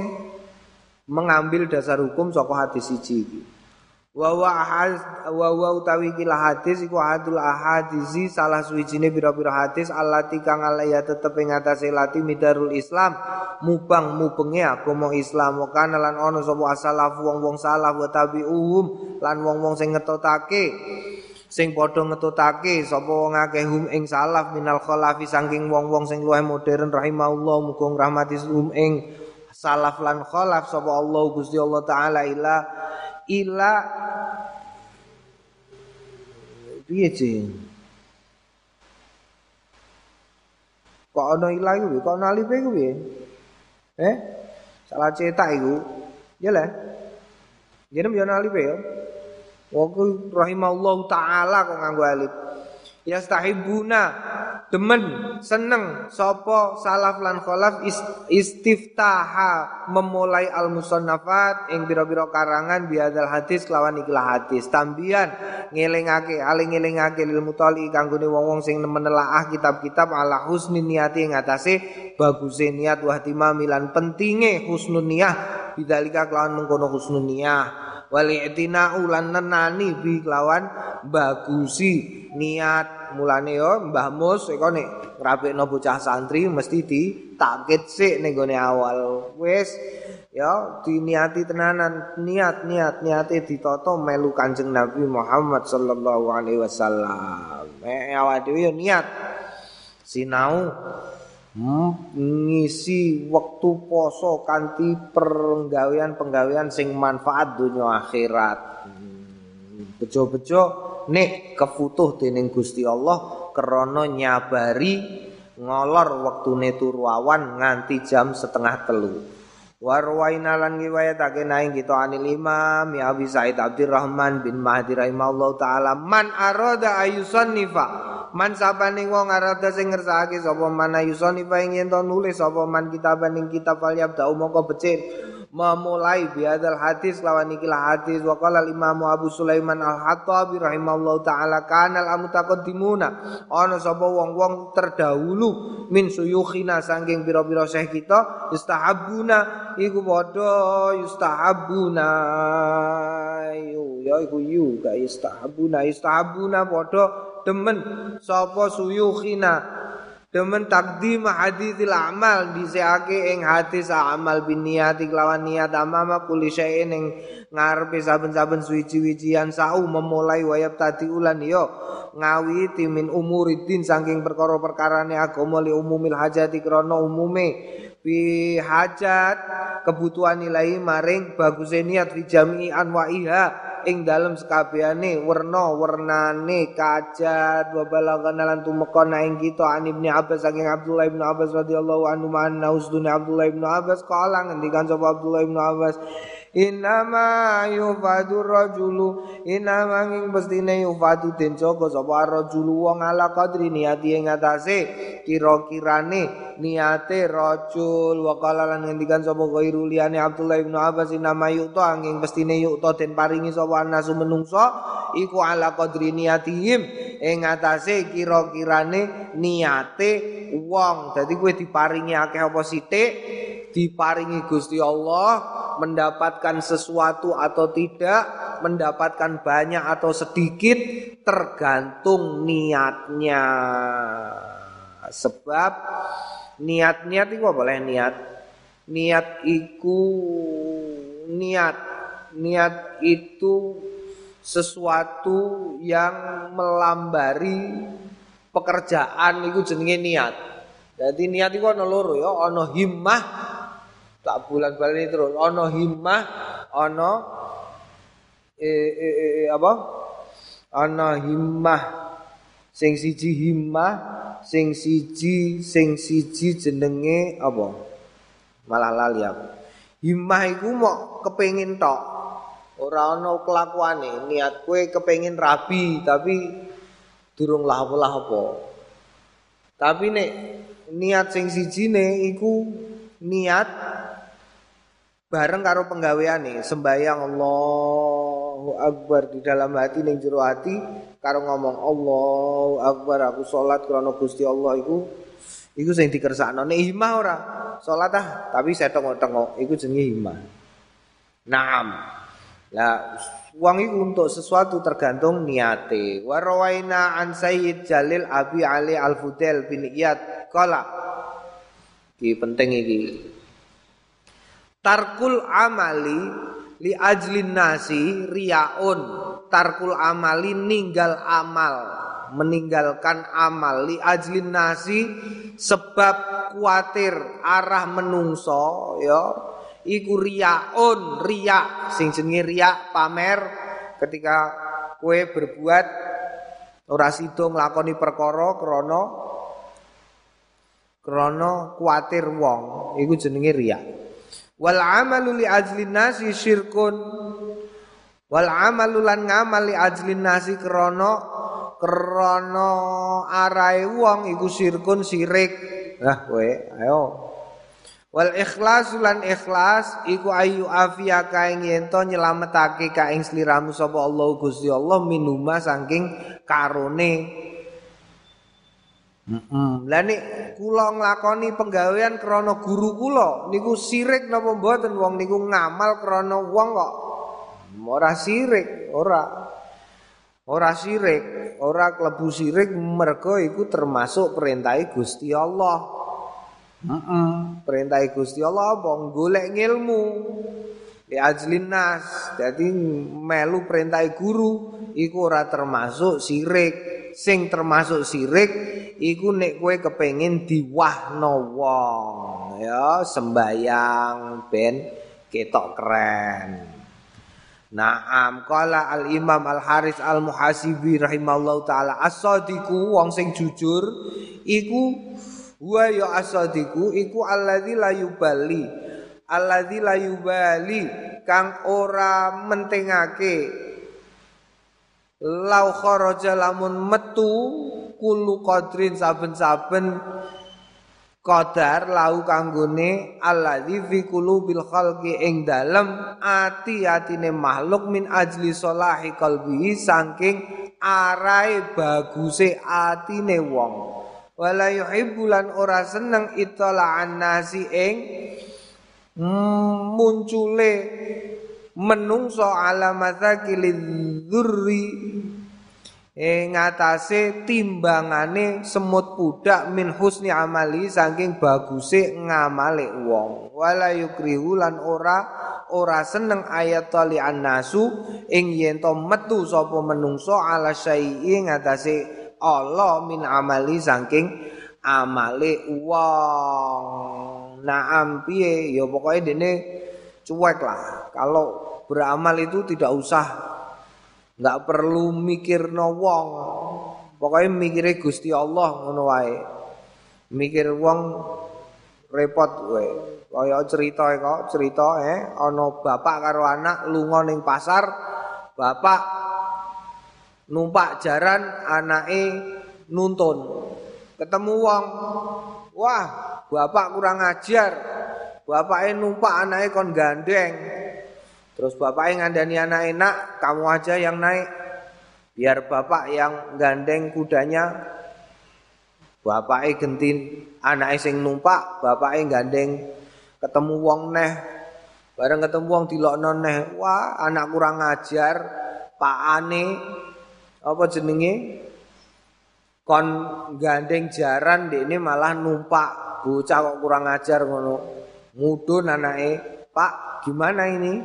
mengambil dasar hukum saka hadis siji iki wa wa ahad wa wa utawi kila hadis iku adul ahadisi salah suwijine pira-pira hadis allati kang alaya tetep ing atase lati midarul Islam mubang mubenge agama Islam. Wa kana lan ana sapa asalaf wong-wong salaf wa tabi'uhum lan wong-wong sing ngetotake sing padha ngetutake sapa wong akeh hum ing salaf minal khalafi saking wong-wong sing luwih modern rahimahullah muga rahmati hum ing salaf lan khalaf sapa Allah Gusti Allah taala ila ila. Piye sih kok ana ila iku kok ana alif iku piye eh? Salah cetak iku. Ya lah. Jeneng yo ana alif ya wa rahimahullahu taala kok nganggo alif. Yastahibuna demen seneng sapa salaf lan khalaf istiftaha memulai al musannafat ing biro-biro karangan biadal hadis kelawan ikilah hadis. Tambian ngelingake aling ngelingake lil mutali kanggone wong-wong sing menelaah kitab-kitab ala husni niati ing atase baguse niat wa milan pentinge husnun niyah. Bidzalika kelawan mengkono husnun niyah. Wali etina ulan nenani bi kelawan bagusi niat mulane yo Mbah Mus eko nek ngrapikno bocah santri mesti di sik ning gone awal. Wis ya diniati tenanan niat niat niate ditata melu Kanjeng Nabi Muhammad sallallahu alaihi wasallam. Eh awak dhewe niat. Sinau ngisi waktu poso kanthi penggawean-penggawean sing manfaat dunia akhirat. Bejo-bejo nek kefutuh dening Gusti Allah krana nyabari ngolor waktune turu awan nganti jam setengah telu. Warwaina lan riwayatake naing kita anil Imam ya Abi Said Abdurrahman bin Mahdi rahimahullah taala man arada ayusannifa man sapane wong arada sing ngersakake sapa man yusoni fa ing yen nulis sapa man kitaban ing kitab fal yabda mongko becik memulai biadal hadis lawan ikilah hadis. Wa qala Imam Abu Sulaiman Al-Hattabi rahimahullahu taala kanal amutaqaddimuna. Ana sapa wong-wong terdahulu min suyukhina saking pira-pira syekh kita istahabuna iku padha istahabuna ya iku yu ga istahabuna istahabuna padha demen sapa suyukhina Demen takdim hadithil amal diseake ing hadis amal bin niat lawan niat amama kuli syai'in ing ngarepe saben-saben suwi-wijian sau memulai wayap tadi ulan yo. Timin umuridin saking perkara-perkarane agama li umumil hajati krana umume. Bi hajat kebutuhan nilai maring bagus niat fi jami'i anwa'iha ing dalem sekabehane werna wernane kajat wa balagana lan tumeka ing kita an Ibnu Abbas saking Abdullah Ibnu Abbas radhiyallahu anhu man nausdune Abdullah Ibnu Abbas kala ngendikan sapa Abdullah Ibnu Abbas Inama yufadu rajulu. Inama nging pestine yufadu den joko sapa rajulu wong ala qadri niati ing atase. Kira-kirane niate rajul. Wa qala lan ngendikan sapa ghairu liyane Abdullah ibnu Abbas inama yuto angin pestine yuto den paringi sapa nasu menungso iku ala qadri niatihim ing atase kira-kirane niate wong. Dadi kowe diparingi akeh apa sithik? Diparingi Gusti Allah mendapatkan sesuatu atau tidak, mendapatkan banyak atau sedikit tergantung niatnya. Sebab niat-niat itu boleh niat? Niat itu niat. Niat itu sesuatu yang melambari pekerjaan itu jenenge niat. Jadi niat itu ana loro ya, ana himmah tak bulan balik terus. Ono himmah ono e, e, e, e, apa? Ono himmah. Sing siji himmah sing siji sing siji jenenge apa? Malah lali aku. Himmah iku mau kepengin tok. Ora ono kelakuane. Niat kue kepengin rabi tapi durung lah apa? Tapi nek niat sing ne iku niat bareng karo penggaweane sembayang Allahu Akbar di dalam hati ning jero hati karo ngomong Allahu Akbar aku salat krana Gusti Allah iku iku sing dikersakno. Nek himah ora? Salat ah tapi saya tengok-tengok iku jenenge himah Naam. Lah uang itu untuk sesuatu tergantung niate. Wa rawaina an Sayyid Jalil Abi Ali Al-Fudail bin Iyad kala iki penting iki Tarkul amali li ajlin nasi riaun. Tarkul amali ninggal amal, meninggalkan amal. Li ajlin nasi sebab kuatir arah menungso ya. Iku riaun, ria sing jenenge ria pamer. Ketika kue berbuat ora sida nglakoni perkara krana krana kuatir wong. Iku jenenge riak wal amalu li ajlin nasi syirkun. Wal amalu lan ngamal li ajlin nasi krana krana arae wong iku syirkun sirik. Lah kowe ayo. Wal ikhlas lan ikhlas iku ayu afia kaing yen nyelametake kaing sliramu sapa Allah Gusti Allah minuma saking karone. Lah nek kula nglakoni penggawean krana guru kula niku sirik napa mboten wong niku ngamal krana wong kok. Ora sirik, ora. Ora sirik, ora klebu sirik mergo iku termasuk perintah Gusti Allah. Heeh. Perintah Gusti Allah apa golek ngilmu. Ya ajlin nas. Jadi melu perintah guru iku ora termasuk sirik. Sing termasuk sirik iku nek kowe kepengin diwahno wong. Ya sembayang ben ketok keren. Naam qala al Imam Al Haris Al Muhasibi rahimallahu taala as-sadiqu wong sing jujur iku wa ya as-sadiqu iku alladzi la yubali alladzi la yubali kang ora mentingake lau kharaja lamun metu kullu qadrin saben-saben qadar lau kanggone alladzi fi qulubil khalqi ing dalem ati-atine makhluk min ajli solahi qalbihi saking arai baguse atine wong. Wala yuhibbulan ora seneng itala'an nasi ing muncule menungso alamata dzurri ing atase timbangane semut pudak min husni amali saking baguse ngamale wong. Wala yukrihu lan ora ora seneng ayat tali nasu ing yen to metu sapa menungso ala syai'i ngatasé Allah min amali saking amale wong. Naam piye? Ya pokoke dene cuek lah. Kalau beramal itu tidak usah nggak perlu mikir no pokoknya mikirnya gusti Allah ngono wae. Mikir wong repot gue kaya cerita kok cerita eh ono bapak karo anak lunga ning pasar bapak numpak jaran anake nuntun. Ketemu wong wah bapak kurang ajar bapaknya numpak anake kon gandeng Terus bapak yang ngandani anak enak, kamu aja yang naik. Biar bapak yang gandeng kudanya, bapak gentin anak sing numpak, bapak gandeng ketemu wong neh. Bareng ketemu wong dilokno neh, wah anak kurang ajar, pak ane, apa jenenge? Kon gandeng jaran ini malah numpak bocah kok kurang ajar ngono. Mudun anake, Pak, gimana ini?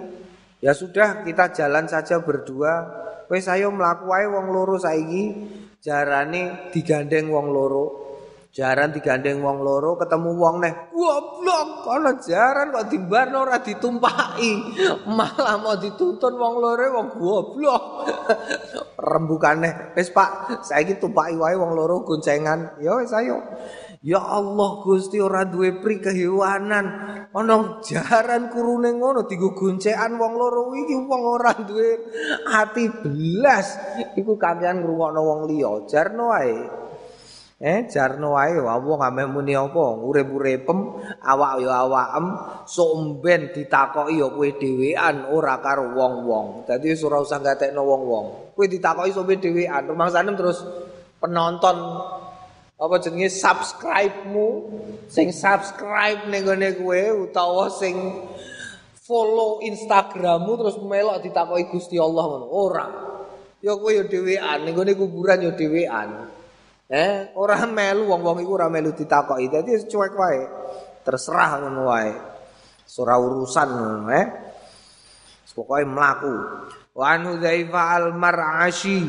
Ya sudah kita jalan saja berdua. Wes ayo mlaku wae wong loro saiki. Jarane digandeng wong loro. Jaran digandeng wong loro ketemu wong neh. Goblok, kono jaran kok dimbarno ora ditumpaki. Malah mau dituntun wong loro wong goblok. Rembukane. Wes Pak, saiki tumpaki wae wong loro goncengan. Ya wes ayo. Ya Allah Gusti ora duwe pri kehewanan. Ana jaran kurune ngono digo goncekan wong loro iki wong ora duwe ati belas. Iku kakean ngrungokno wong liya. Jarno wae. Eh jarno wae wong ame muni apa? Urip-uripem awak ya awakem somben ditakoki ya kowe dhewean ora karo wong-wong. Dadi ora usah gatekno wong-wong. Kowe ditakoki somben dhewean. Rumangsane terus penonton apa jenenge subscribe-mu? Sing subscribe ning gone kowe utawa sing follow Instagrammu terus melok ditakoki Gusti Allah ngono. Ora. Ya kowe ya dhewean ning gone kuburan ya dhewean eh ora melu wong-wong iku ora melu ditakoki. Dadi cuek wae. Terserah ngono wae. Urusan eh. Pokoke mlaku. Wa anu al-mar'ashi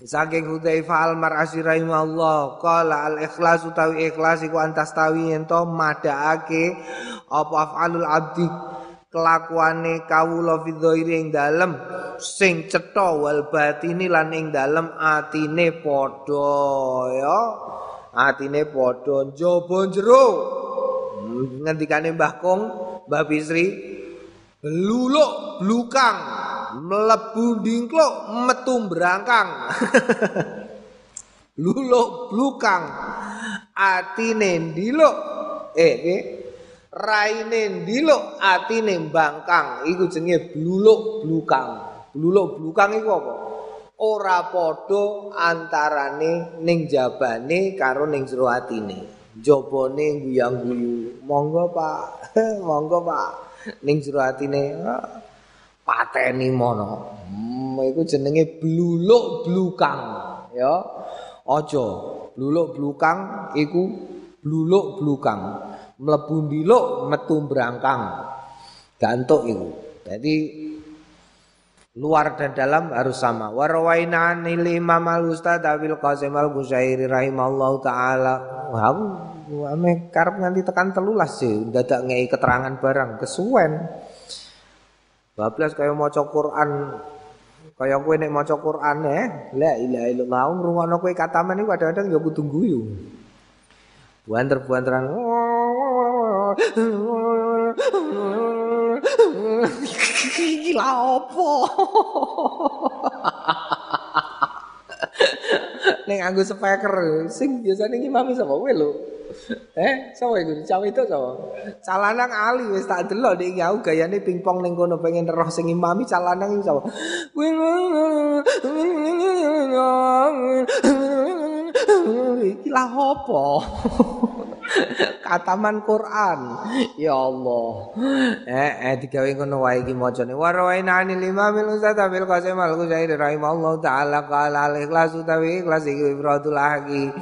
Saking Hudzaifah al-Mar'asi rahimahullah qala al-ikhlas utawi ikhlas iku antas tawi ento madhaake apa afalul abdi kelakuane kawula fi dhairi ing dalem sing cetha wal batini lan ing dalem atine padha ya. Atine padha njaba jero. Ngendikane Mbah Kong Mbah Bisri beluluk blukang mlebu dingkluk metu brangkang luluk blukang. Atine ndiluk. Eh eh raine ndiluk atine bangkang iku jenenge bluluk blukang. Bluluk blukang iku apa? Ora padha antarane ning jabane karo ning jero atine. Jabane guyang-guyu monggo Pak. Monggo Pak. Ning jero atine pateni mono. Hmm, iku jenenge bluluk blukang, ya. Aja bluluk blukang iku bluluk blukang. Mlebu ndiluk metu brangkang. Gantuk iku. Jadi luar dan dalam harus sama. Warwaina anil Imam Al Ustaz Abil Qasim Al Busairi rahimallahu taala. Wow, ame karep nganti tekan telulas sih, dadak ngei keterangan barang kesuwen. Bablas kaya maca Quran kaya kowe nek maca Quran eh la ilaha illallah ngrungokno kowe kataman iku kadang-kadang ya kudu guyu. Buanter-buanteran Gila opo? ning nganggo speaker. Sing biasane ngimami sapa kowe lho. Eh, sapa iku? Cawe itu sapa? Calanang ali wis tak delok nek aku gayane pingpong ning kono pengen roh sing imami calanang iku sapa? Iki lah apa? Kataman Quran. Ya Allah. Eh eh digawe ngono wae iki macane. Wa rawaina anil imam bil ustaz bil qasim al Ghazali rahimallahu taala qala al ikhlas utawi ikhlas iki ifradul haqi.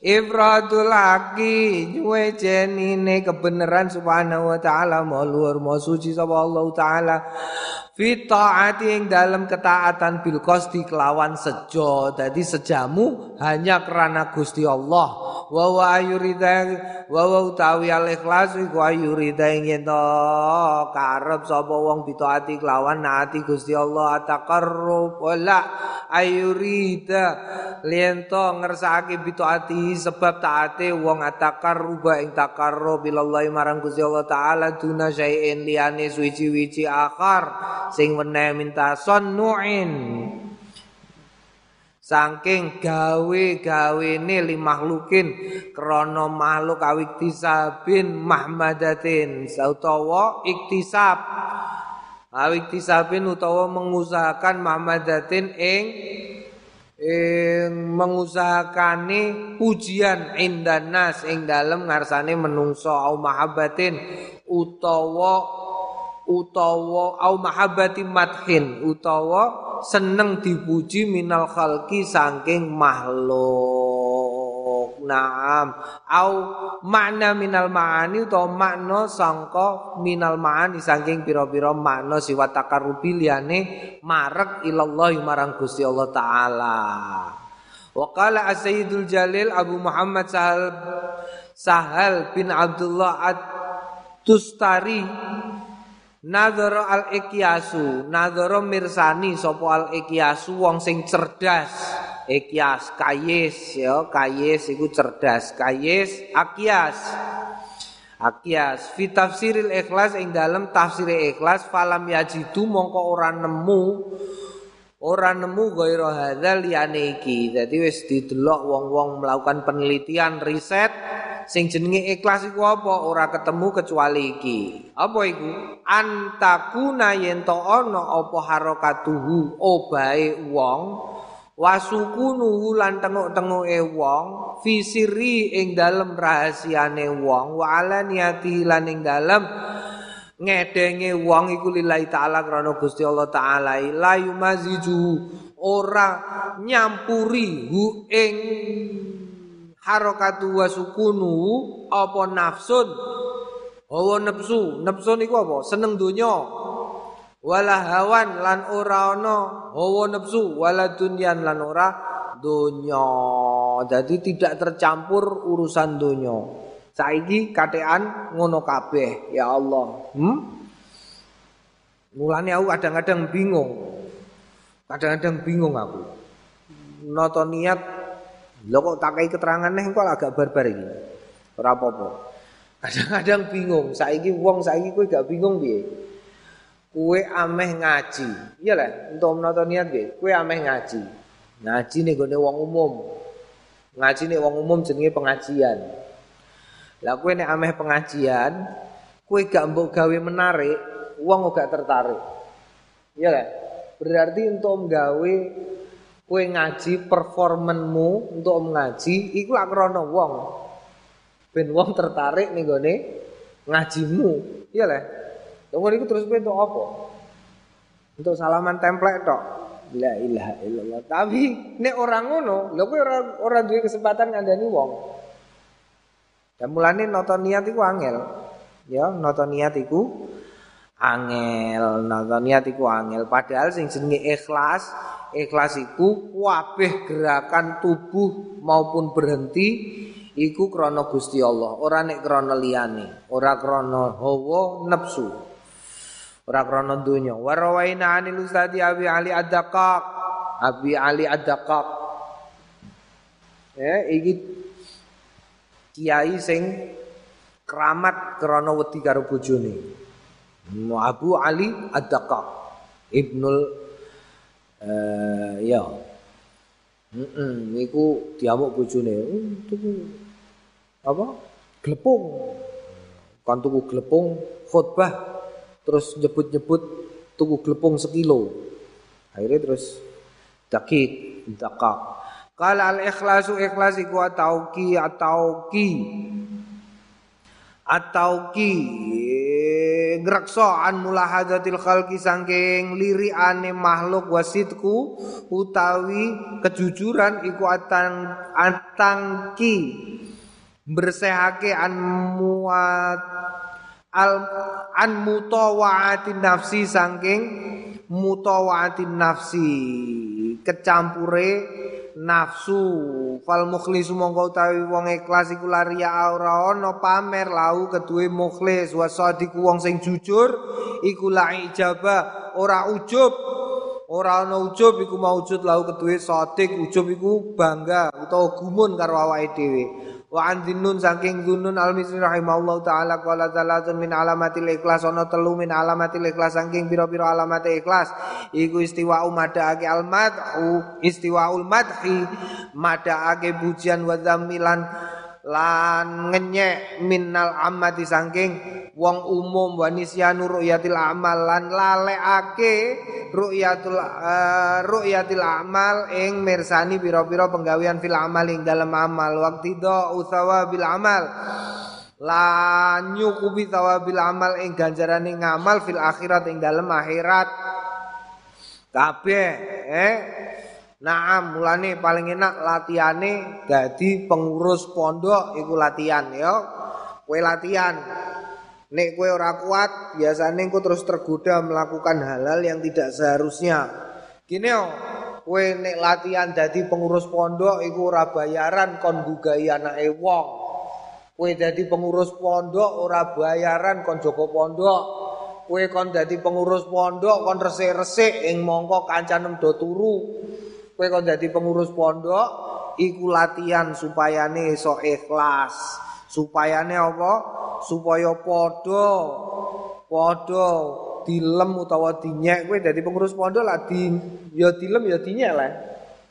Ifradul haqi jenine kebenaran subhanahu wa taala mau luar mau suci sapa Allah taala fi taati ing dalam ketaatan bil qasdi kelawan sejo. Dadi sejamu hanya karena Gusti Allah. Wa wa ayurida wa wa utawi al ikhlas iku ayurida ing to karep sapa wong bitaati kelawan naati Gusti Allah. Taqarrub wala ayurida. Liento ngersake bitaati sebab taate wong ataqarruba ing taqarrub billahi marang Gusti Allah taala duna syai'in liyane suci-wici akhar sing weneh minta sonnuin. Saking gawe-gawene li makhlukin krana makhluk awiktisabin mahmadatin sautawa iktisab. Awiktisabin utawa mengusahakan mahmadatin ing ing mengusahakane pujian indanas ing dalem ngarsane menungso au mahabbatin utawa utawa au mahabbati madhin utawa seneng dipuji minal khalqi saking makhluk. Naam. Au makna minal maani utawa makna sangka minal maani saking pira-pira makna siwat takarubi liyane marek ilallah marang Gusti Allah taala. Wa qala as-sayyidul jalil Abu Muhammad Sahal Sahal bin Abdullah at-Tustari Nadhara al ikyasu, nadhara mirsani sapa al ikyasu wong sing cerdas. Ikyas, kayis ya, kayis iku cerdas, kayis akyas. Akyas fi tafsiril ikhlas ing dalem tafsir ikhlas falam yajidu mongko ora nemu ora nemu gaira hadzal liyane iki. Dadi wis didelok wong-wong melakukan penelitian riset sing jenenge ikhlas iku apa? Ora ketemu kecuali iki. Apa iku? Antakuna yen to ana apa harakatuhu obahe wong. Wasukunu lan tenguk-tenguke wong. Fisiri ing dalem rahasiane wong. Wa alaniyati lan ing dalem ngedenge wong iku lillahi taala krana Gusti Allah taala. La yumaziju ora nyampuri hu ing harakatu wa sukunu apa nafsun? Hawa nafsu. Nafsu niku apa? Seneng donya. Wala hawan lan ora ana hawa nafsu. Wala dunyan lan ora donya. Jadi tidak tercampur urusan donya. Saiki katean ngono kabeh. Ya Allah. Hmm? Mulane aku kadang-kadang bingung. Kadang-kadang bingung aku. Noto niat Lho kok tak kai keterangan nih kok agak barbar iki. Ora apa-apa. Kadang-kadang bingung, saiki wong saiki kowe gak bingung piye? Kowe ameh ngaji. Iya lah, untuk menonton niat piye? Kowe ameh ngaji. Ngaji nih gone wong umum. Ngaji nih wong umum jenenge pengajian. Lah kowe nek ameh pengajian, kowe gak mbok gawe menarik, wong gak tertarik. Iya lah. Berarti untuk gawe Kue ngaji performenmu untuk mengaji iku lak wong. Ben wong tertarik nih gone ngajimu. Iya lah. Tunggu iku terus kowe untuk apa? Untuk salaman template tok. La ilaha illallah. Tapi nek orang ngono, lho kowe ora ora duwe kesempatan ngandani wong. Dan mulane nonton niat iku angel. Ya, nonton niat iku angel. Nonton niat angel. Padahal sing jenenge ikhlas ikhlas iku kabeh gerakan tubuh maupun berhenti iku krana Gusti Allah, ora nek krana liyane, ora krana hawa nafsu. Ora krana donya. Wa rawaina anil ustadi Abi Ali Ad-Daqaq. Abi Ali Ad-Daqaq. Ya, iki kiai sing keramat krana wedi karo bojone. Abu Ali Ad-Daqaq. Ibnul uh, ya Heeh, niku diamuk bojone. Tuku apa? Glepung. Kan tuku glepung khotbah terus nyebut-nyebut tuku glepung sekilo. Akhirnya terus dakik, dakak. Kala al ikhlasu ikhlas iku atauki atauki atauki ngreksa an mulahadatil khalqi saking liriane makhluk wasidku utawi kejujuran iku atang atangki. Bersehake an muat al an mutawaatin nafsi saking mutawaatin nafsi. Kecampure nafsu. Fal mukhlisu mongko utawi wong ikhlas iku laria ora ana pamer lau keduwe mukhlis. Wa sadiku wong sing jujur iku la ijaba. Ora ujub ora ana ujub iku maujud lau keduwe sadik ujub iku bangga utawa gumun karo awake dhewe wa an dinnun saking dunun al misri rahimahullah taala qala talatun min alamatil ikhlas ana telu min alamatil ikhlas saking pira-pira alamat ikhlas. Iku istiwa umadake al madhu istiwaul madhi madake pujian wa dzamilan lan ngenyek minnal amati saking wong umum wa nisyanu ru'yatil amal. Lan lalekake ru'yatul uh, ru'yatil amal ing mirsani pira-pira penggawean fil amal ing dalam amal. Waqti do usawa bil amal. Lan nyukupi tawabil amal ing ganjarane ngamal fil akhirat ing dalam akhirat. Kabeh eh Naam mulane paling enak latihane dadi pengurus pondok iku latihan ya. Kowe latihan. Nek kowe ora kuat, biasanya kowe terus tergoda melakukan hal-hal yang tidak seharusnya. Gini yo, kowe nek latihan dadi pengurus pondok iku ora bayaran kon gugai anake wong. Kowe dadi pengurus pondok ora bayaran kon joko pondok. Kowe kon dadi pengurus pondok kon resik-resik ing mongko kancanem do turu. Kowe kok dadi pengurus pondok iku latihan supayane iso ikhlas. Supayane apa? Supaya padha padha dilem utawa dinyek. Kowe dadi pengurus pondok lah di ya dilem ya dinyek lah.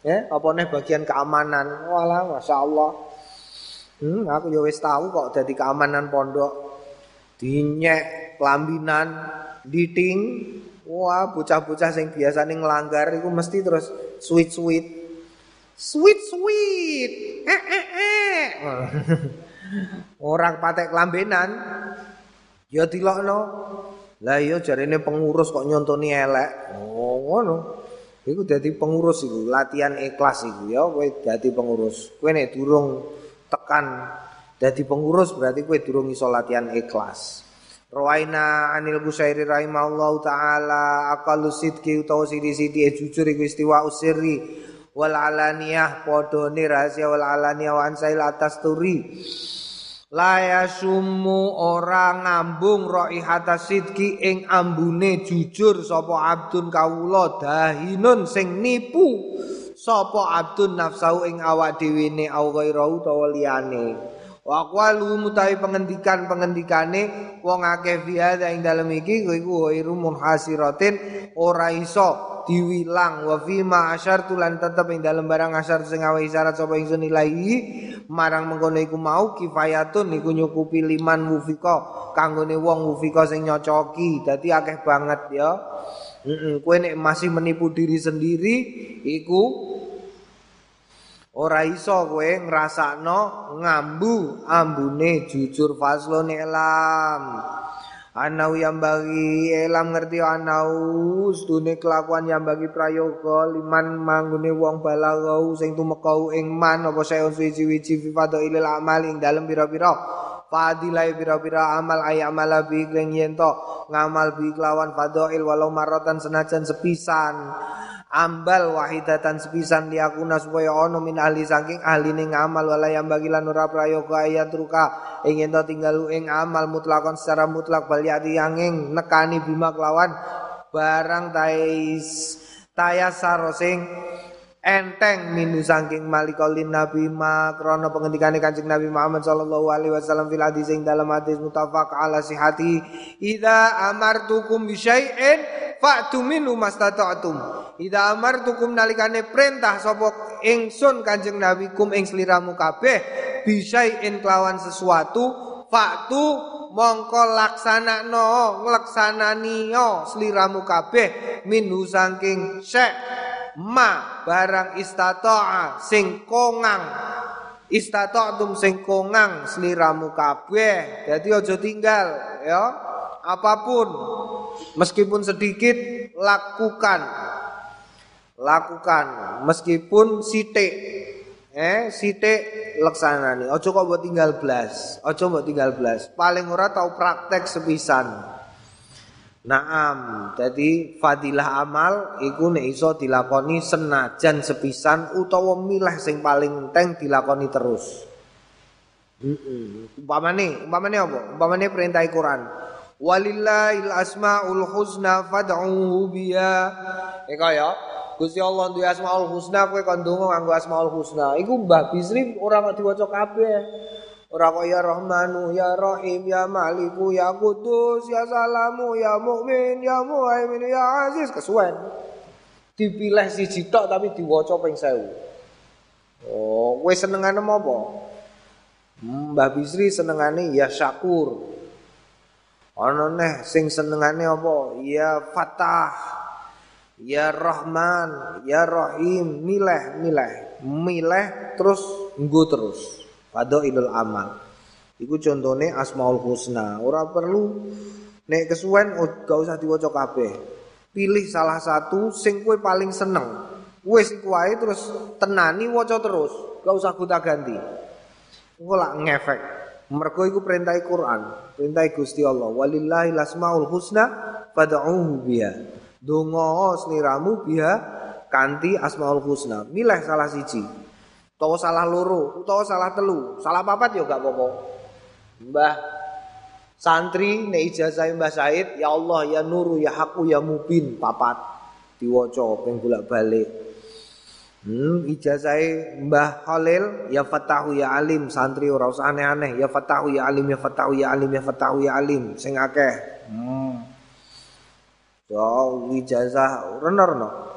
Ya apa nih bagian keamanan? Wala masyaallah. Hmm aku ya wis tahu kok dadi keamanan pondok. Dinyek kelambinan diting Wah, bocah-bocah sing biasane nglanggar iku mesti terus sweet-sweet. Sweet-sweet. Eh eh eh. Orang patek lambenan ya dilokno. Lah iya jarene pengurus kok nyontoni elek. Oh, ngono. Iku dadi pengurus iku, latihan ikhlas iku ya kowe dadi pengurus. Kowe nek durung tekan dadi pengurus berarti kowe durung iso latihan ikhlas. Rawaina anil Busairi rahimahullahu taala aqallu sidqi utawa sidi-sidi e jujur iku istiwa usirri wal alaniyah podone rahasia wal alaniyah wa ansail atas turi. La yasummu ora ngambung raihata sidqi ing ambune jujur sapa abdun kawula dahinun sing nipu sapa abdun nafsau ing awak dhewe ne au ghairau utawa liyane Wa qalu mutawi pengendikan pengendikane wong akeh fi hadza ing dalem iki iku ghairu munhasiratin ora iso diwilang. Wa fi ma asyartu lan tetep ing dalem barang asyar sing awe isyarat sapa ingsun marang mengkono iku mau kifayatun iku nyukupi liman wufika kanggone wong wufika sing nyocoki. Dadi akeh banget ya. Heeh, kowe nek masih menipu diri sendiri iku Ora iso kowe ngrasakno ngambu ambune jujur faslon elam. Anau yang bagi elam ngerti anau stune kelakuan yang bagi prayoga liman manggune wong balagau sing tumekau ing man apa sayon suci-wici fi fadailil amal ing dalem pira-pira. Fadilai pira-pira amal ay amal bi yen ngamal bi kelawan fadail walau maratan senajan sepisan ambal wahidatan sepisan liakuna supaya ono min ahli saking ahli ning amal wala yang bagilan ora prayoga ayat ruka. Ingin to tinggal ing amal mutlakon secara mutlak baliati yanging nekani bima kelawan barang tais tayasar sing enteng minu saking malikolin nabi ma krana pengendikane Kanjeng Nabi Muhammad sallallahu alaihi wasallam fil hadis sing dalam hadis mutafaq ala sihati idza amartukum bi syai'in fa'tu minhu mastata'tum. Idza amartukum nalikane perintah sapa ingsun Kanjeng Nabi kum ing sliramu kabeh bisain kelawan sesuatu faktu mongko laksanakno nglaksananiyo sliramu kabeh minhu saking syek ma barang istata'a sing kongang. Istata'tum sing kongang sliramu kabeh. Dadi aja tinggal ya. Apa pun meskipun sedikit lakukan. Lakukan meskipun sitik eh sitik laksanani ojo kok buat tinggal belas ojo buat tinggal belas paling ora tau praktek sepisan Naam, jadi fadilah amal iku nek iso dilakoni senajan sepisan utawa milah sing paling penting dilakoni terus. Heeh. Umpamane, umpamane apa? Umpamane perintah Quran. Walillahil asmaul husna fad'uhu biya. Eka ya. Gusti Allah duwe asmaul husna kowe kon ndonga nganggo asmaul husna. Iku Mbah Bisri ora kok diwaca kabeh. Ora ya Rahmanu, ya Rahim, ya Maliku, ya Kudus, ya Salamu, ya Mukmin, ya Muhaimin, ya Aziz kesuwen. Dipilih siji tok tapi diwaca ping 1000. Oh, kowe senengane apa? Mbah Bisri senengane ya Syakur. Ana neh sing senengane apa? Ya Fatah. Ya Rahman, ya Rahim, milih, milih, milih terus nggo terus. Fadhailul amal. Iku contone Asmaul Husna. Ora perlu nek kesuwen gak usah diwaca kabeh. Pilih salah satu sing kowe paling seneng. Wis iku terus tenani waca terus, gak usah gonta-ganti. Engko lak ngefek. Mergo iku perintah Quran, perintah Gusti Allah. Walillahil asmaul husna fad'uhu biha. Donga sliramu biha kanthi asmaul husna. Milih salah siji. Utawa salah loro, utawa salah telu, salah papat ya gak apa-apa. Mbah santri nek ijazah Mbah Said, ya Allah ya nuru ya haku ya mubin papat diwaca ping bolak-balik. Hmm, ijazah Mbah Khalil ya Fatahu ya Alim santri ora usah aneh-aneh ya Fatahu ya Alim ya Fatahu ya Alim ya Fatahu ya Alim sing akeh. Hmm. So ijazah rena-rena.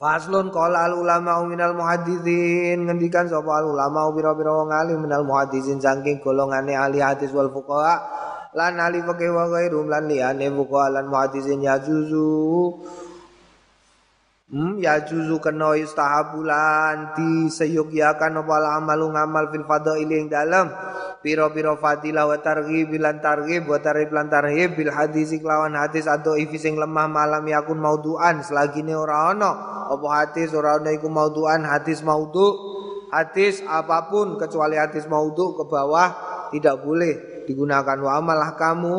Faslun qala al ulama minal muhadditsin ngendikan sapa al ulama pira-pira wong alim minal muhadditsin saking golongane ahli hadis wal fuqaha. Lan ahli fikih wa ghairum lan liyane fuqaha lan muhadditsin ya Hmm, ya juzu kena istahabulan di seyogyakan apa amalu ngamal fil fadaili ing dalam. Piro-piro fadilah wa targhib lan targhib wa targhib lan bil hadis lawan hadis atau ifi sing lemah malam yakun mauduan selagine ora ana apa hadis ora ana iku mauduan hadis maudhu hadis apa pun kecuali hadis maudhu ke bawah tidak boleh digunakan. Wa amalah kamu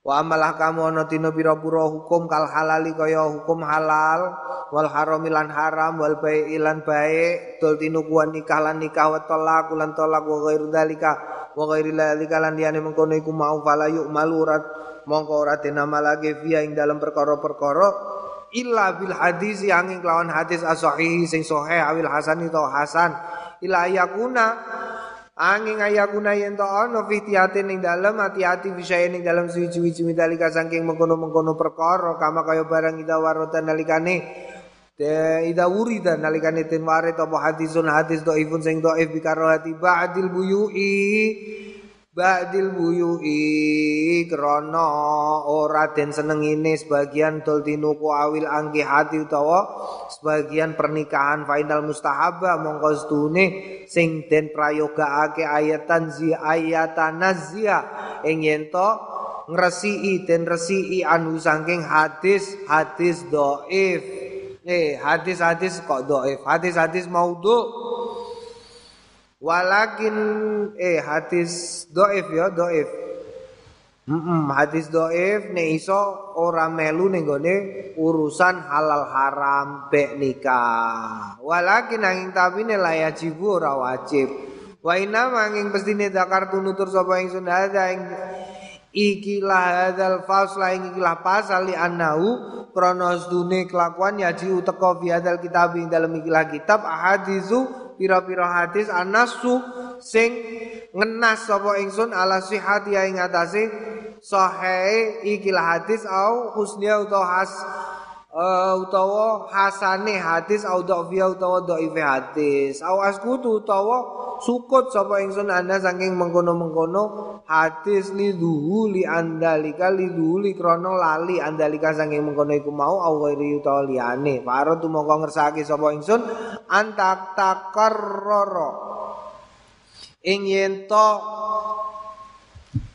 Wa amalah kamu ana dina pira-pira hukum kal halali kaya hukum halal wal haram lan haram wal bai lan baik dol tinu kuan nikah lan nikah wa talak lan talak wa ghairu dalika wa ghairi dalika lan liyane mengkono iku mau fala yuk malurat mongko ora lagi via ing dalam perkara-perkara illa bil hadis yang kelawan hadis as-sahih sing sahih awil hasan itu hasan. Ila yakuna Angin ayakuna yen to ana fi tiatin ning dalem hati-hati bisa ning dalem suwi-suwi midalika saking mengkono-mengkono perkara kama kaya barang ida warotan nalikane de ida wurida nalikane tin warit apa hadisun hadis dhaifun sing dhaif bikaro hati ba'dil buyui Ba'dil buyu'i krana ora den senengine sebagian dol tinuku awil anggi hati utawa sebagian pernikahan final mustahabah mongko sedune sing den prayogaake ayatan zi ayatan nazia ing yen to ngresiki den resiki anu saking hadis hadis dhaif eh hadis-hadis kok dhaif hadis-hadis maudhu Walakin eh hadis doif ya doif. Mm -mm, hadis doif ne iso ora melu ning urusan halal haram be nikah. Walakin angin tapi ne layajibu ora wajib. Wa inna manging pestine zakar tunutur sapa ingsun hadza ing ikilah hadzal fasla ing ikilah pasal li annahu kronos dune kelakuan yaji uteka fi hadzal kitab ing dalam ikilah kitab ahadisu pira-pira hadis anasu sing ngenas sapa ingsun ala sihati ing atase sahih ikilah hadis au husnia utawa has uh, utawa hasane hadis au dhafia utawa dhaife hadis. Au askutu utawa sukut sapa ingsun anda saking mengkono-mengkono hadis li duhu li andalika li duhu li krono lali andalika saking mengkono iku mau au ghairi utawa liyane. Faro tu mongko ngersake sapa ingsun antak takarrara. Ing yen to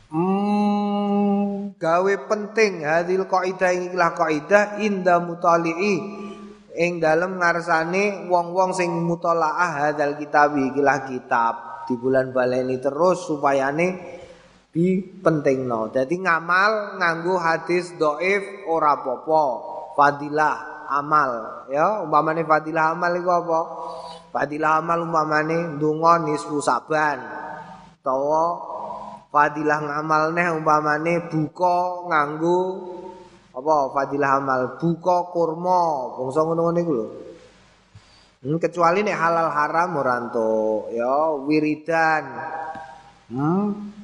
Hmm, gawe penting hadil kaidah ikilah kaidah inda mutali'i ing dalem ngarsane wong-wong sing mutalaah hadal kitab ikilah kitab di bulan baleni terus supayane dipentingno. Dadi ngamal nganggo hadis doif ora apa-apa. Fadilah amal ya umpamane fadilah amal iku apa? Fadilah amal umpamane ndonga nisfu saban. Tawa fadilah ngamal neh umpamane buka nganggo apa fadilah amal buka kurma bangsa ngono-ngono iku hmm, kecuali nek halal haram ora ya wiridan. Hmm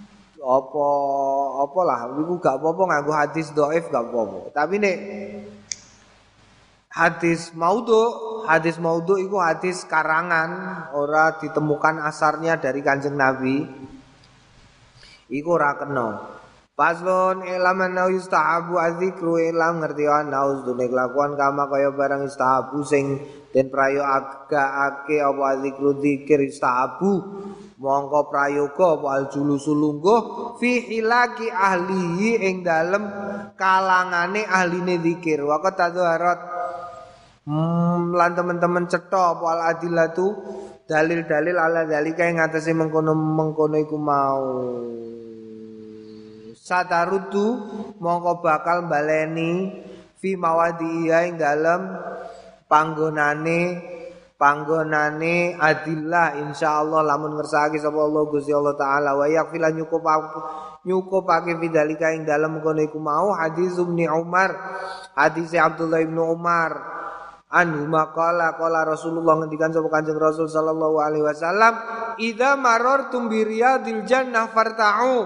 apa lah iku gak apa-apa nganggo hadis dhaif gak apa-apa. Tapi nek hadis maudhu hadis maudhu iku hadis karangan ora ditemukan asarnya dari kanjeng Nabi iku ora kena. Paslon ilam anau yustahabu azikru ilam ngerti ana usdune kelakuan kama kaya barang istahabu sing den prayo aga ake apa azikru zikir istahabu mongko prayoga apa aljulu sulungguh fi hilaki ahlihi ing dalem kalangane ahline zikir waqat tadharat hmm, lan teman-teman cetha apa al adilatu dalil-dalil ala dalika ing ngatasi mengkono-mengkono iku mau satarutu mongko bakal baleni fi mawadi ing dalem panggonane panggonane adillah insyaallah. Lamun ngersake sapa Allah Gusti Allah taala wa yakfila nyukup nyukupake bidalika ing dalem kono iku mau. Hadis Ibnu Umar hadis Abdullah Ibnu Umar anhu maqala qala Rasulullah ngendikan sapa Kanjeng Rasul sallallahu alaihi wasallam idza marartum bi riyadil jannah farta'u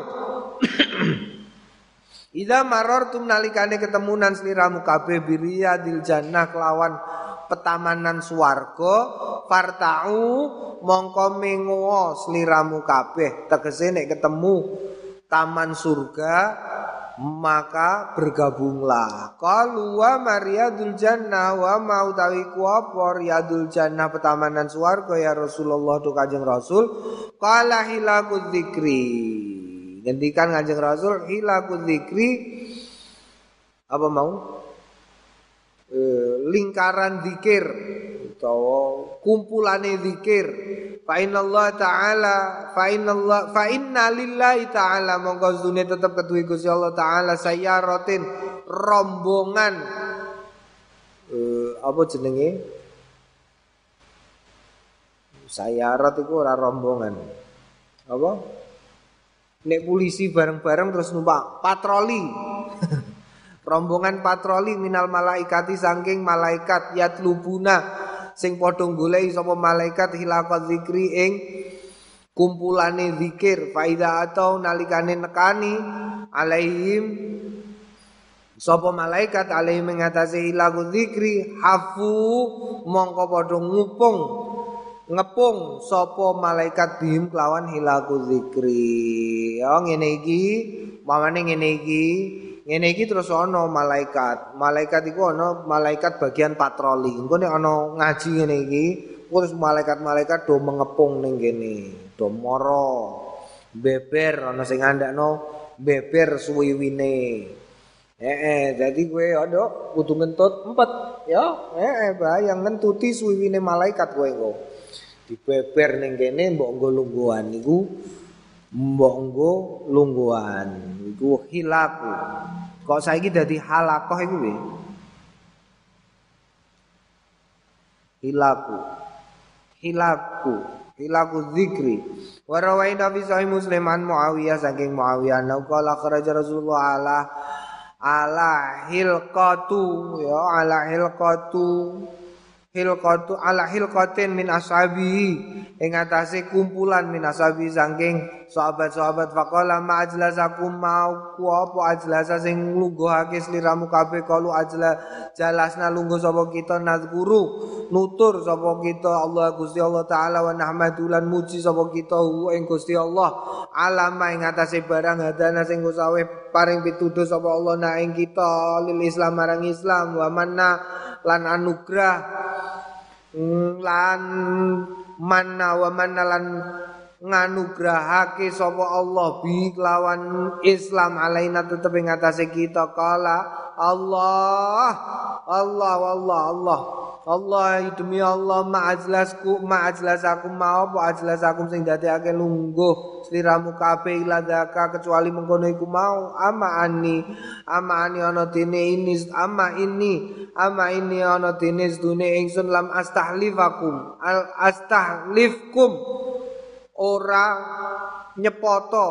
Ida maror tum nalikane ketemunan sliramu kabeh biria jannah kelawan petamanan swarga fartau mongko mengo sliramu kabeh. Tegese nek ketemu taman surga maka bergabunglah. Qalu wa mariyadul jannah wa mau tawi ku apa riyadul petamanan swarga ya Rasulullah tu Kanjeng Rasul? Qala hilaku Ngendikan Kanjeng Rasul hilaku dzikri apa mau? E, lingkaran zikir atau kumpulane zikir. Fa Allah taala fa Allah fa inna lillahi taala monggo dunia tetep ketuwi Gusti Allah taala sayaratin rombongan e, apa jenenge? Sayarat itu ora rombongan. Apa? Nek polisi bareng-bareng terus numpak patroli. Rombongan patroli minal malaikati saking malaikat yatlubuna sing padha goleki sapa malaikat hilaqat zikri ing kumpulane zikir faida atau nalikane nekani alaihim sapa malaikat alaihim mengatasi hilaqat zikri hafu mongko padha ngupung ngepung sapa malaikat bihim kelawan hilaku zikri. Ya ngene iki, mamane ngene iki, ngene iki terus ana malaikat. Malaikat iku ana malaikat bagian patroli. Engko nek ana ngaji ngene iki, terus malaikat-malaikat do mengepung ning kene, do moro. Beber ana sing ngandakno beber suwiwine. Eh, eh jadi gue ada kudu ngentut empat ya eh, eh bayang ngentuti suwiwine malaikat gue kok dibeber ning kene mbok nggo lungguhan niku mbok nggo lungguhan iku hilaku kok saiki dadi halakoh iku piye hilaku hilaku hilaku zikri wa rawaina fi sahih musliman muawiyah saking muawiyah nau qala kharaja rasulullah ala ala hilqatu. Ya ala hilqatu hilqatu ala hilqatin min ashabi ing atase kumpulan min ashabi saking sahabat-sahabat. Faqala ma ajlasakum mau ku apa ajlasa sing lungguhake sliramu kabeh kalu ajla jalasna lungguh sapa kita nazguru nutur sapa kita Allah Gusti Allah taala wa nahmadulan muji sapa kita ing Gusti Allah. Alama ing atase barang hadana sing usawe paring pituduh sapa Allah na ing kita lil Islam marang Islam wa manna lan anugrah. Lan manna wa manna lan nganugrahake sapa Allah bi lawan Islam alaina tetep ing kita. Kala Allah Allah Allah Allah. Allah demi Allah ma'ajlasku ma'ajlasakum mau apa ajlasakum sing dadekake lungguh. Sliramu kabeh iladaka kecuali mengkono iku mau. Ama ani ama ani ana dene ini ama ini ama ini ana dene sedune ingsun lam astahlifakum al astahlifkum ora nyepoto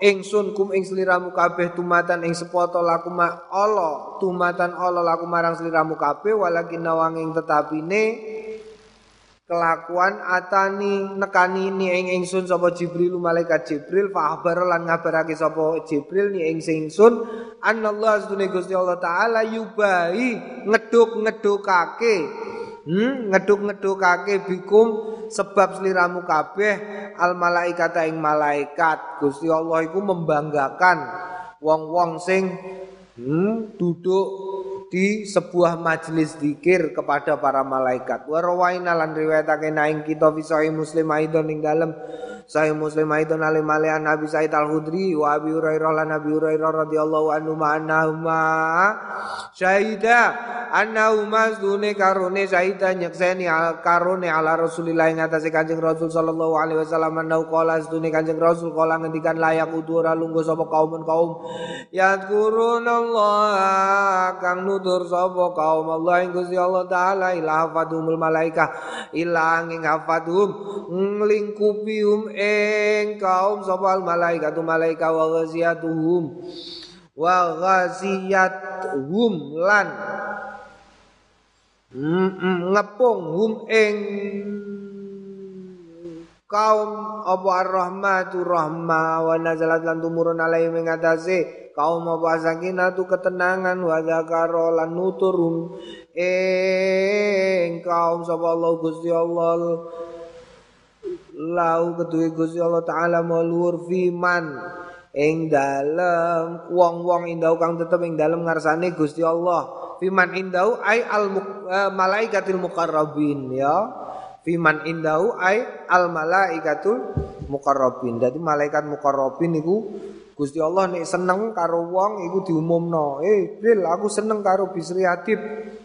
ingsun kum ing sliramu kabeh tumatan ing sepoto laku ma Allah tumatan Allah laku marang sliramu kabeh walakin nawang ing tetapine kelakuan atani nekani ni ing ingsun sapa Jibril malaikat Jibril fa akhbar lan ngabarake sapa Jibril ni ing ingsun anallahu astune Gusti Allah taala yubahi ngeduk-ngedukake hmm ngeduk-ngedukake bikum sebab sliramu kabeh al malaikat ing malaikat Gusti Allah iku membanggakan wong-wong sing hmm, duduk di sebuah majelis zikir kepada para malaikat. Wa rawaina lan riwayatake naing kita fi sahih Muslim aidon ing dalem Sahih Muslim aidon alim alian Nabi Said Al-Khudri wa Abi Hurairah lan Nabi Hurairah radhiyallahu anhu ma annahuma syahida annahuma dune karone syahida nyekseni karone ala Rasulillah ing atase Kanjeng Rasul sallallahu alaihi wasallam annahu qala dune Kanjeng Rasul kala ngendikan layak udura lungguh sapa kaum kaum yadkurunallah kang nutur sapa kaum Allah ing Gusti Allah taala ila hafadumul malaikah ila ing hafadum nglingkupium ing kaum sapa malaikatu malaika wa ghaziyatuhum. Wa ghaziyatuhum lan ngepung hum ing kaum apa ar-rahmatu rahma wa nazalat lan tumurun alaihi mengatasi kaum apa sakinatu ketenangan wa zakara lan nuturun ing kaum sapa Allah Gusti Allah lau keduwe Gusti Allah taala maluhur fiman. Ing dalem wong-wong indau kang tetep ing dalem ngarsane Gusti Allah. Fiman indau ai al uh, malaikatil muqarrabin ya. Fiman indau ai al malaikatul muqarrabin. Dadi malaikat muqarrabin niku Gusti Allah nek seneng karo wong iku diumumno. Eh Bil aku seneng karo Bisri Adib.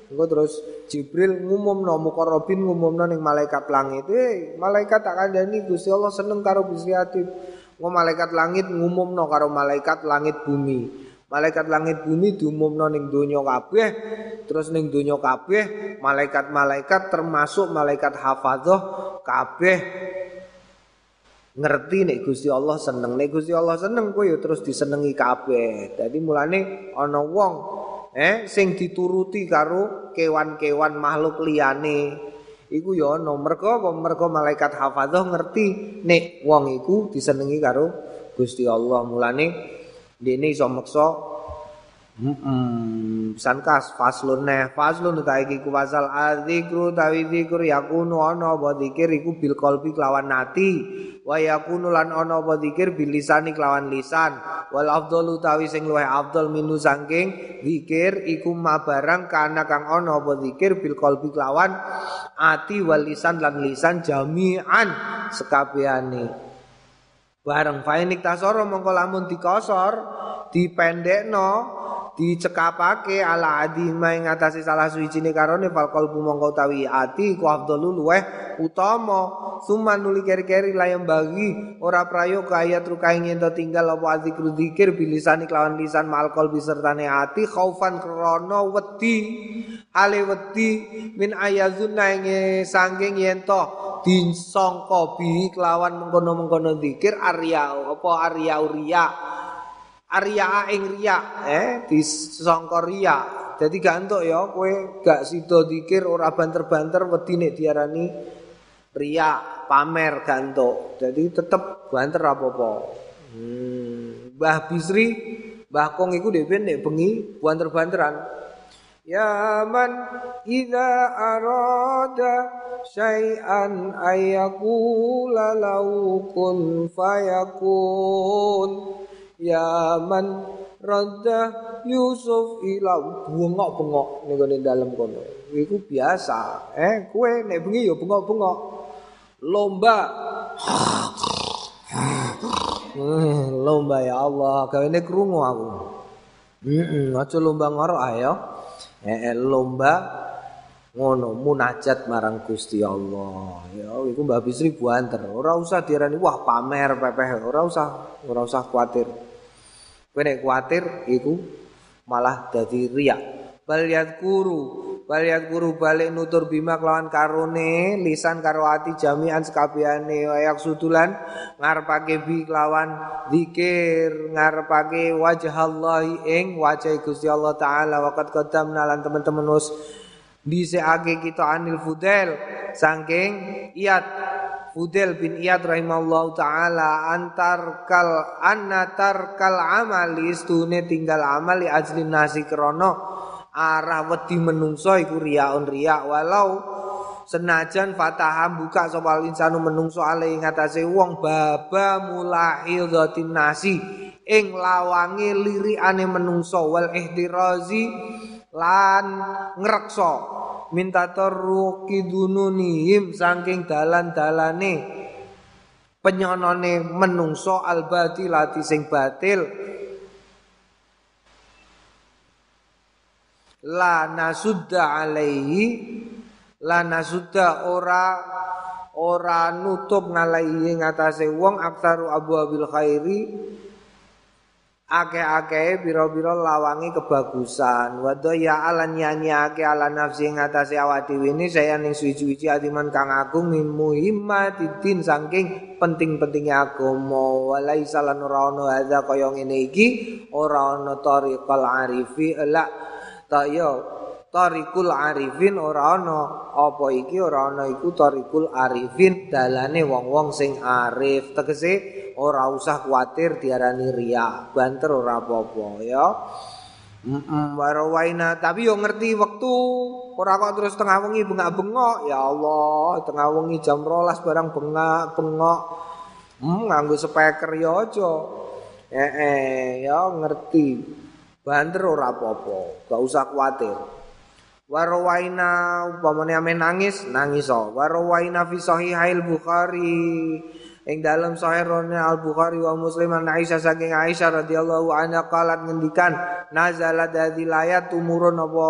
Engko terus Jibril ngumumno muqarrabin ngumumno ning malaikat langit. Eh malaikat tak kandhani Gusti Allah seneng karo Bisri Adib. Engko malaikat langit ngumumno karo malaikat langit bumi. Malaikat langit bumi diumumno ning donya kabeh, terus ning donya kabeh malaikat-malaikat termasuk malaikat hafadzah kabeh ngerti nek Gusti Allah seneng. Nek Gusti Allah seneng kowe ya terus disenengi kabeh. Dadi mulane ana wong eh sing dituruti karo kewan-kewan makhluk liyane. Iku ya ana. Mergo apa? Mergo malaikat hafadzah ngerti nek wong iku disenengi karo Gusti Allah. Mulane dene iso meksa Hmm, sankas faslun neh faslun ta iki ku pasal adzikru tawi zikr yakunu ana apa zikir iku bil qalbi kelawan nati wa yakunu lan ana apa zikir bil lisani kelawan lisan. Wal afdalu tawi sing luwih afdal minu saking zikir iku ma barang kana kang ana apa zikir bil qalbi kelawan ati wal lisan lan lisan jami'an sekabehane bareng fainik tasoro mongko lamun dikosor dipendekno dicekapake ala adi ing ngatasi salah suwijine karone fal qalbu mongko tawi ati ku afdhalu luweh utama. Summa nuli keri-keri layem bagi ora prayoga ayat rukaing yen tinggal apa zikru zikir bilisani kelawan lisan mal qalbi sertane ati khaufan krana wedi ale wedi min ayazuna ing sangking yen to disangka bi kelawan mengkono-mengkono zikir arya apa arya uriya Arya ing riya eh disangka riya Jadi gak entuk ya kowe gak sida dikir ora banter-banter wedi nek diarani riak, pamer gak entuk. Jadi tetep banter apa-apa. Hmm, Mbah Bisri, Mbah Kong iku dhewe nek bengi banter-banteran. Ya man idza arada syai'an ayyakula lau kun fayakun Ya man radda Yusuf ila bengok-bengok ning gone dalem kono. Iku biasa. Eh, kowe nek bengi ya bengok-bengok. Lomba. Hmm, lomba ya Allah, gawene krungu aku. Heeh, aja lomba ngorok ayo. Eh, lomba ngono munajat marang Gusti Allah. Ya iku Mbah Bisri buanter. Ora usah diarani wah pamer pepeh, ora usah, ora usah kuatir. Kowe nek kuatir iku malah dadi riak. Bal guru, bal guru balik nutur bima kelawan karone lisan karo ati jami'an sekabehane wayak sudulan ngarepake bi kelawan zikir ngarepake wajah Allah ing wajah Gusti Allah taala. Waqat qadamna lan teman-teman us dhisikake kita anil fudel saking iyat Fudel bin Iyad rahimahullah taala antar kal annatar kal amali istune tinggal amali ajli nasi krono arah wedi menungso iku riaun riak walau senajan fataham buka sopal insanu menungso ale ing wong baba mulahidhatin nasi ing lawange lirikane menungso wal ihtirazi lan ngrekso minta teruki dununihim saking dalan-dalane. Penyonone menungso albatilati sing batil. La nasudda alaihi la nasudda ora ora nutup ngalaihi ngatasé wong aktaru abu abil khairi ake-ake biro-biro lawangi kebagusan. Wado ya alan nyanyi ake ala nafsi ngatasi awak dewi ini saya ning suci-suci adiman kang agung min muhimmatidin saking penting-pentingnya agama. Walai salan ora ono kaya ngene iki ora ono tariqal arifi la tak yo tarikul arifin ora ana. Apa iki ora ana iku tarikul arifin? Dalane wong-wong sing arif. Tegese ora usah kuatir diarani riya banter ora apa-apa ya. Warawaina tapi yo ngerti waktu ora kok terus tengah wengi bengak-bengok. Ya Allah tengah wengi jam rolas barang bengak bengok hmm nganggo speaker yo aja. Eh, eh ya ngerti. Banter ora apa-apa, gak usah kuatir. Warawaina upamane ame nangis, nangis so. Warawaina fi sahihail Bukhari. Ing dalam sahih Al Bukhari wa Muslim an Aisyah saking Aisyah radhiyallahu anha qalat ngendikan nazalat hadhil ayat tumurun apa?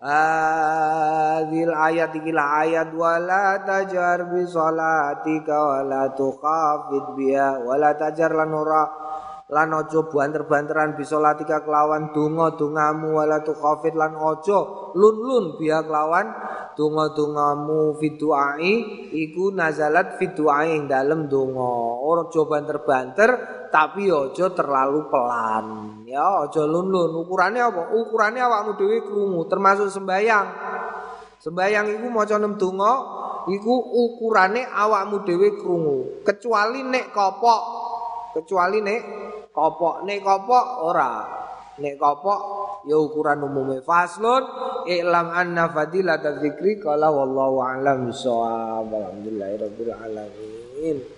Hadhil ayat ayat wala tajar bi salatika wala tukhafid biha wala tajar lan ora lan ojo banter-banteran bisa latika kelawan donga dongamu wala tu khafid lan ojo lun-lun biya kelawan donga-dongamu. Fiduai iku nazalat fiduai ing dalem donga. Ora ojo banter-banter tapi ojo terlalu pelan. Ya ojo lun-lun. Ukurannya apa? Ukurannya awakmu dhewe krungu termasuk sembayang sembayang iku maca nem donga iku ukurane awakmu dhewe krungu. Kecuali nek kopok. Kecuali nek kopok nek kopok ora. Nek kopok ya ukuran umumnya faslun. I'lam anna fadilat dzikri qala wallahu a'lam bissawab. Alhamdulillahirabbil alamin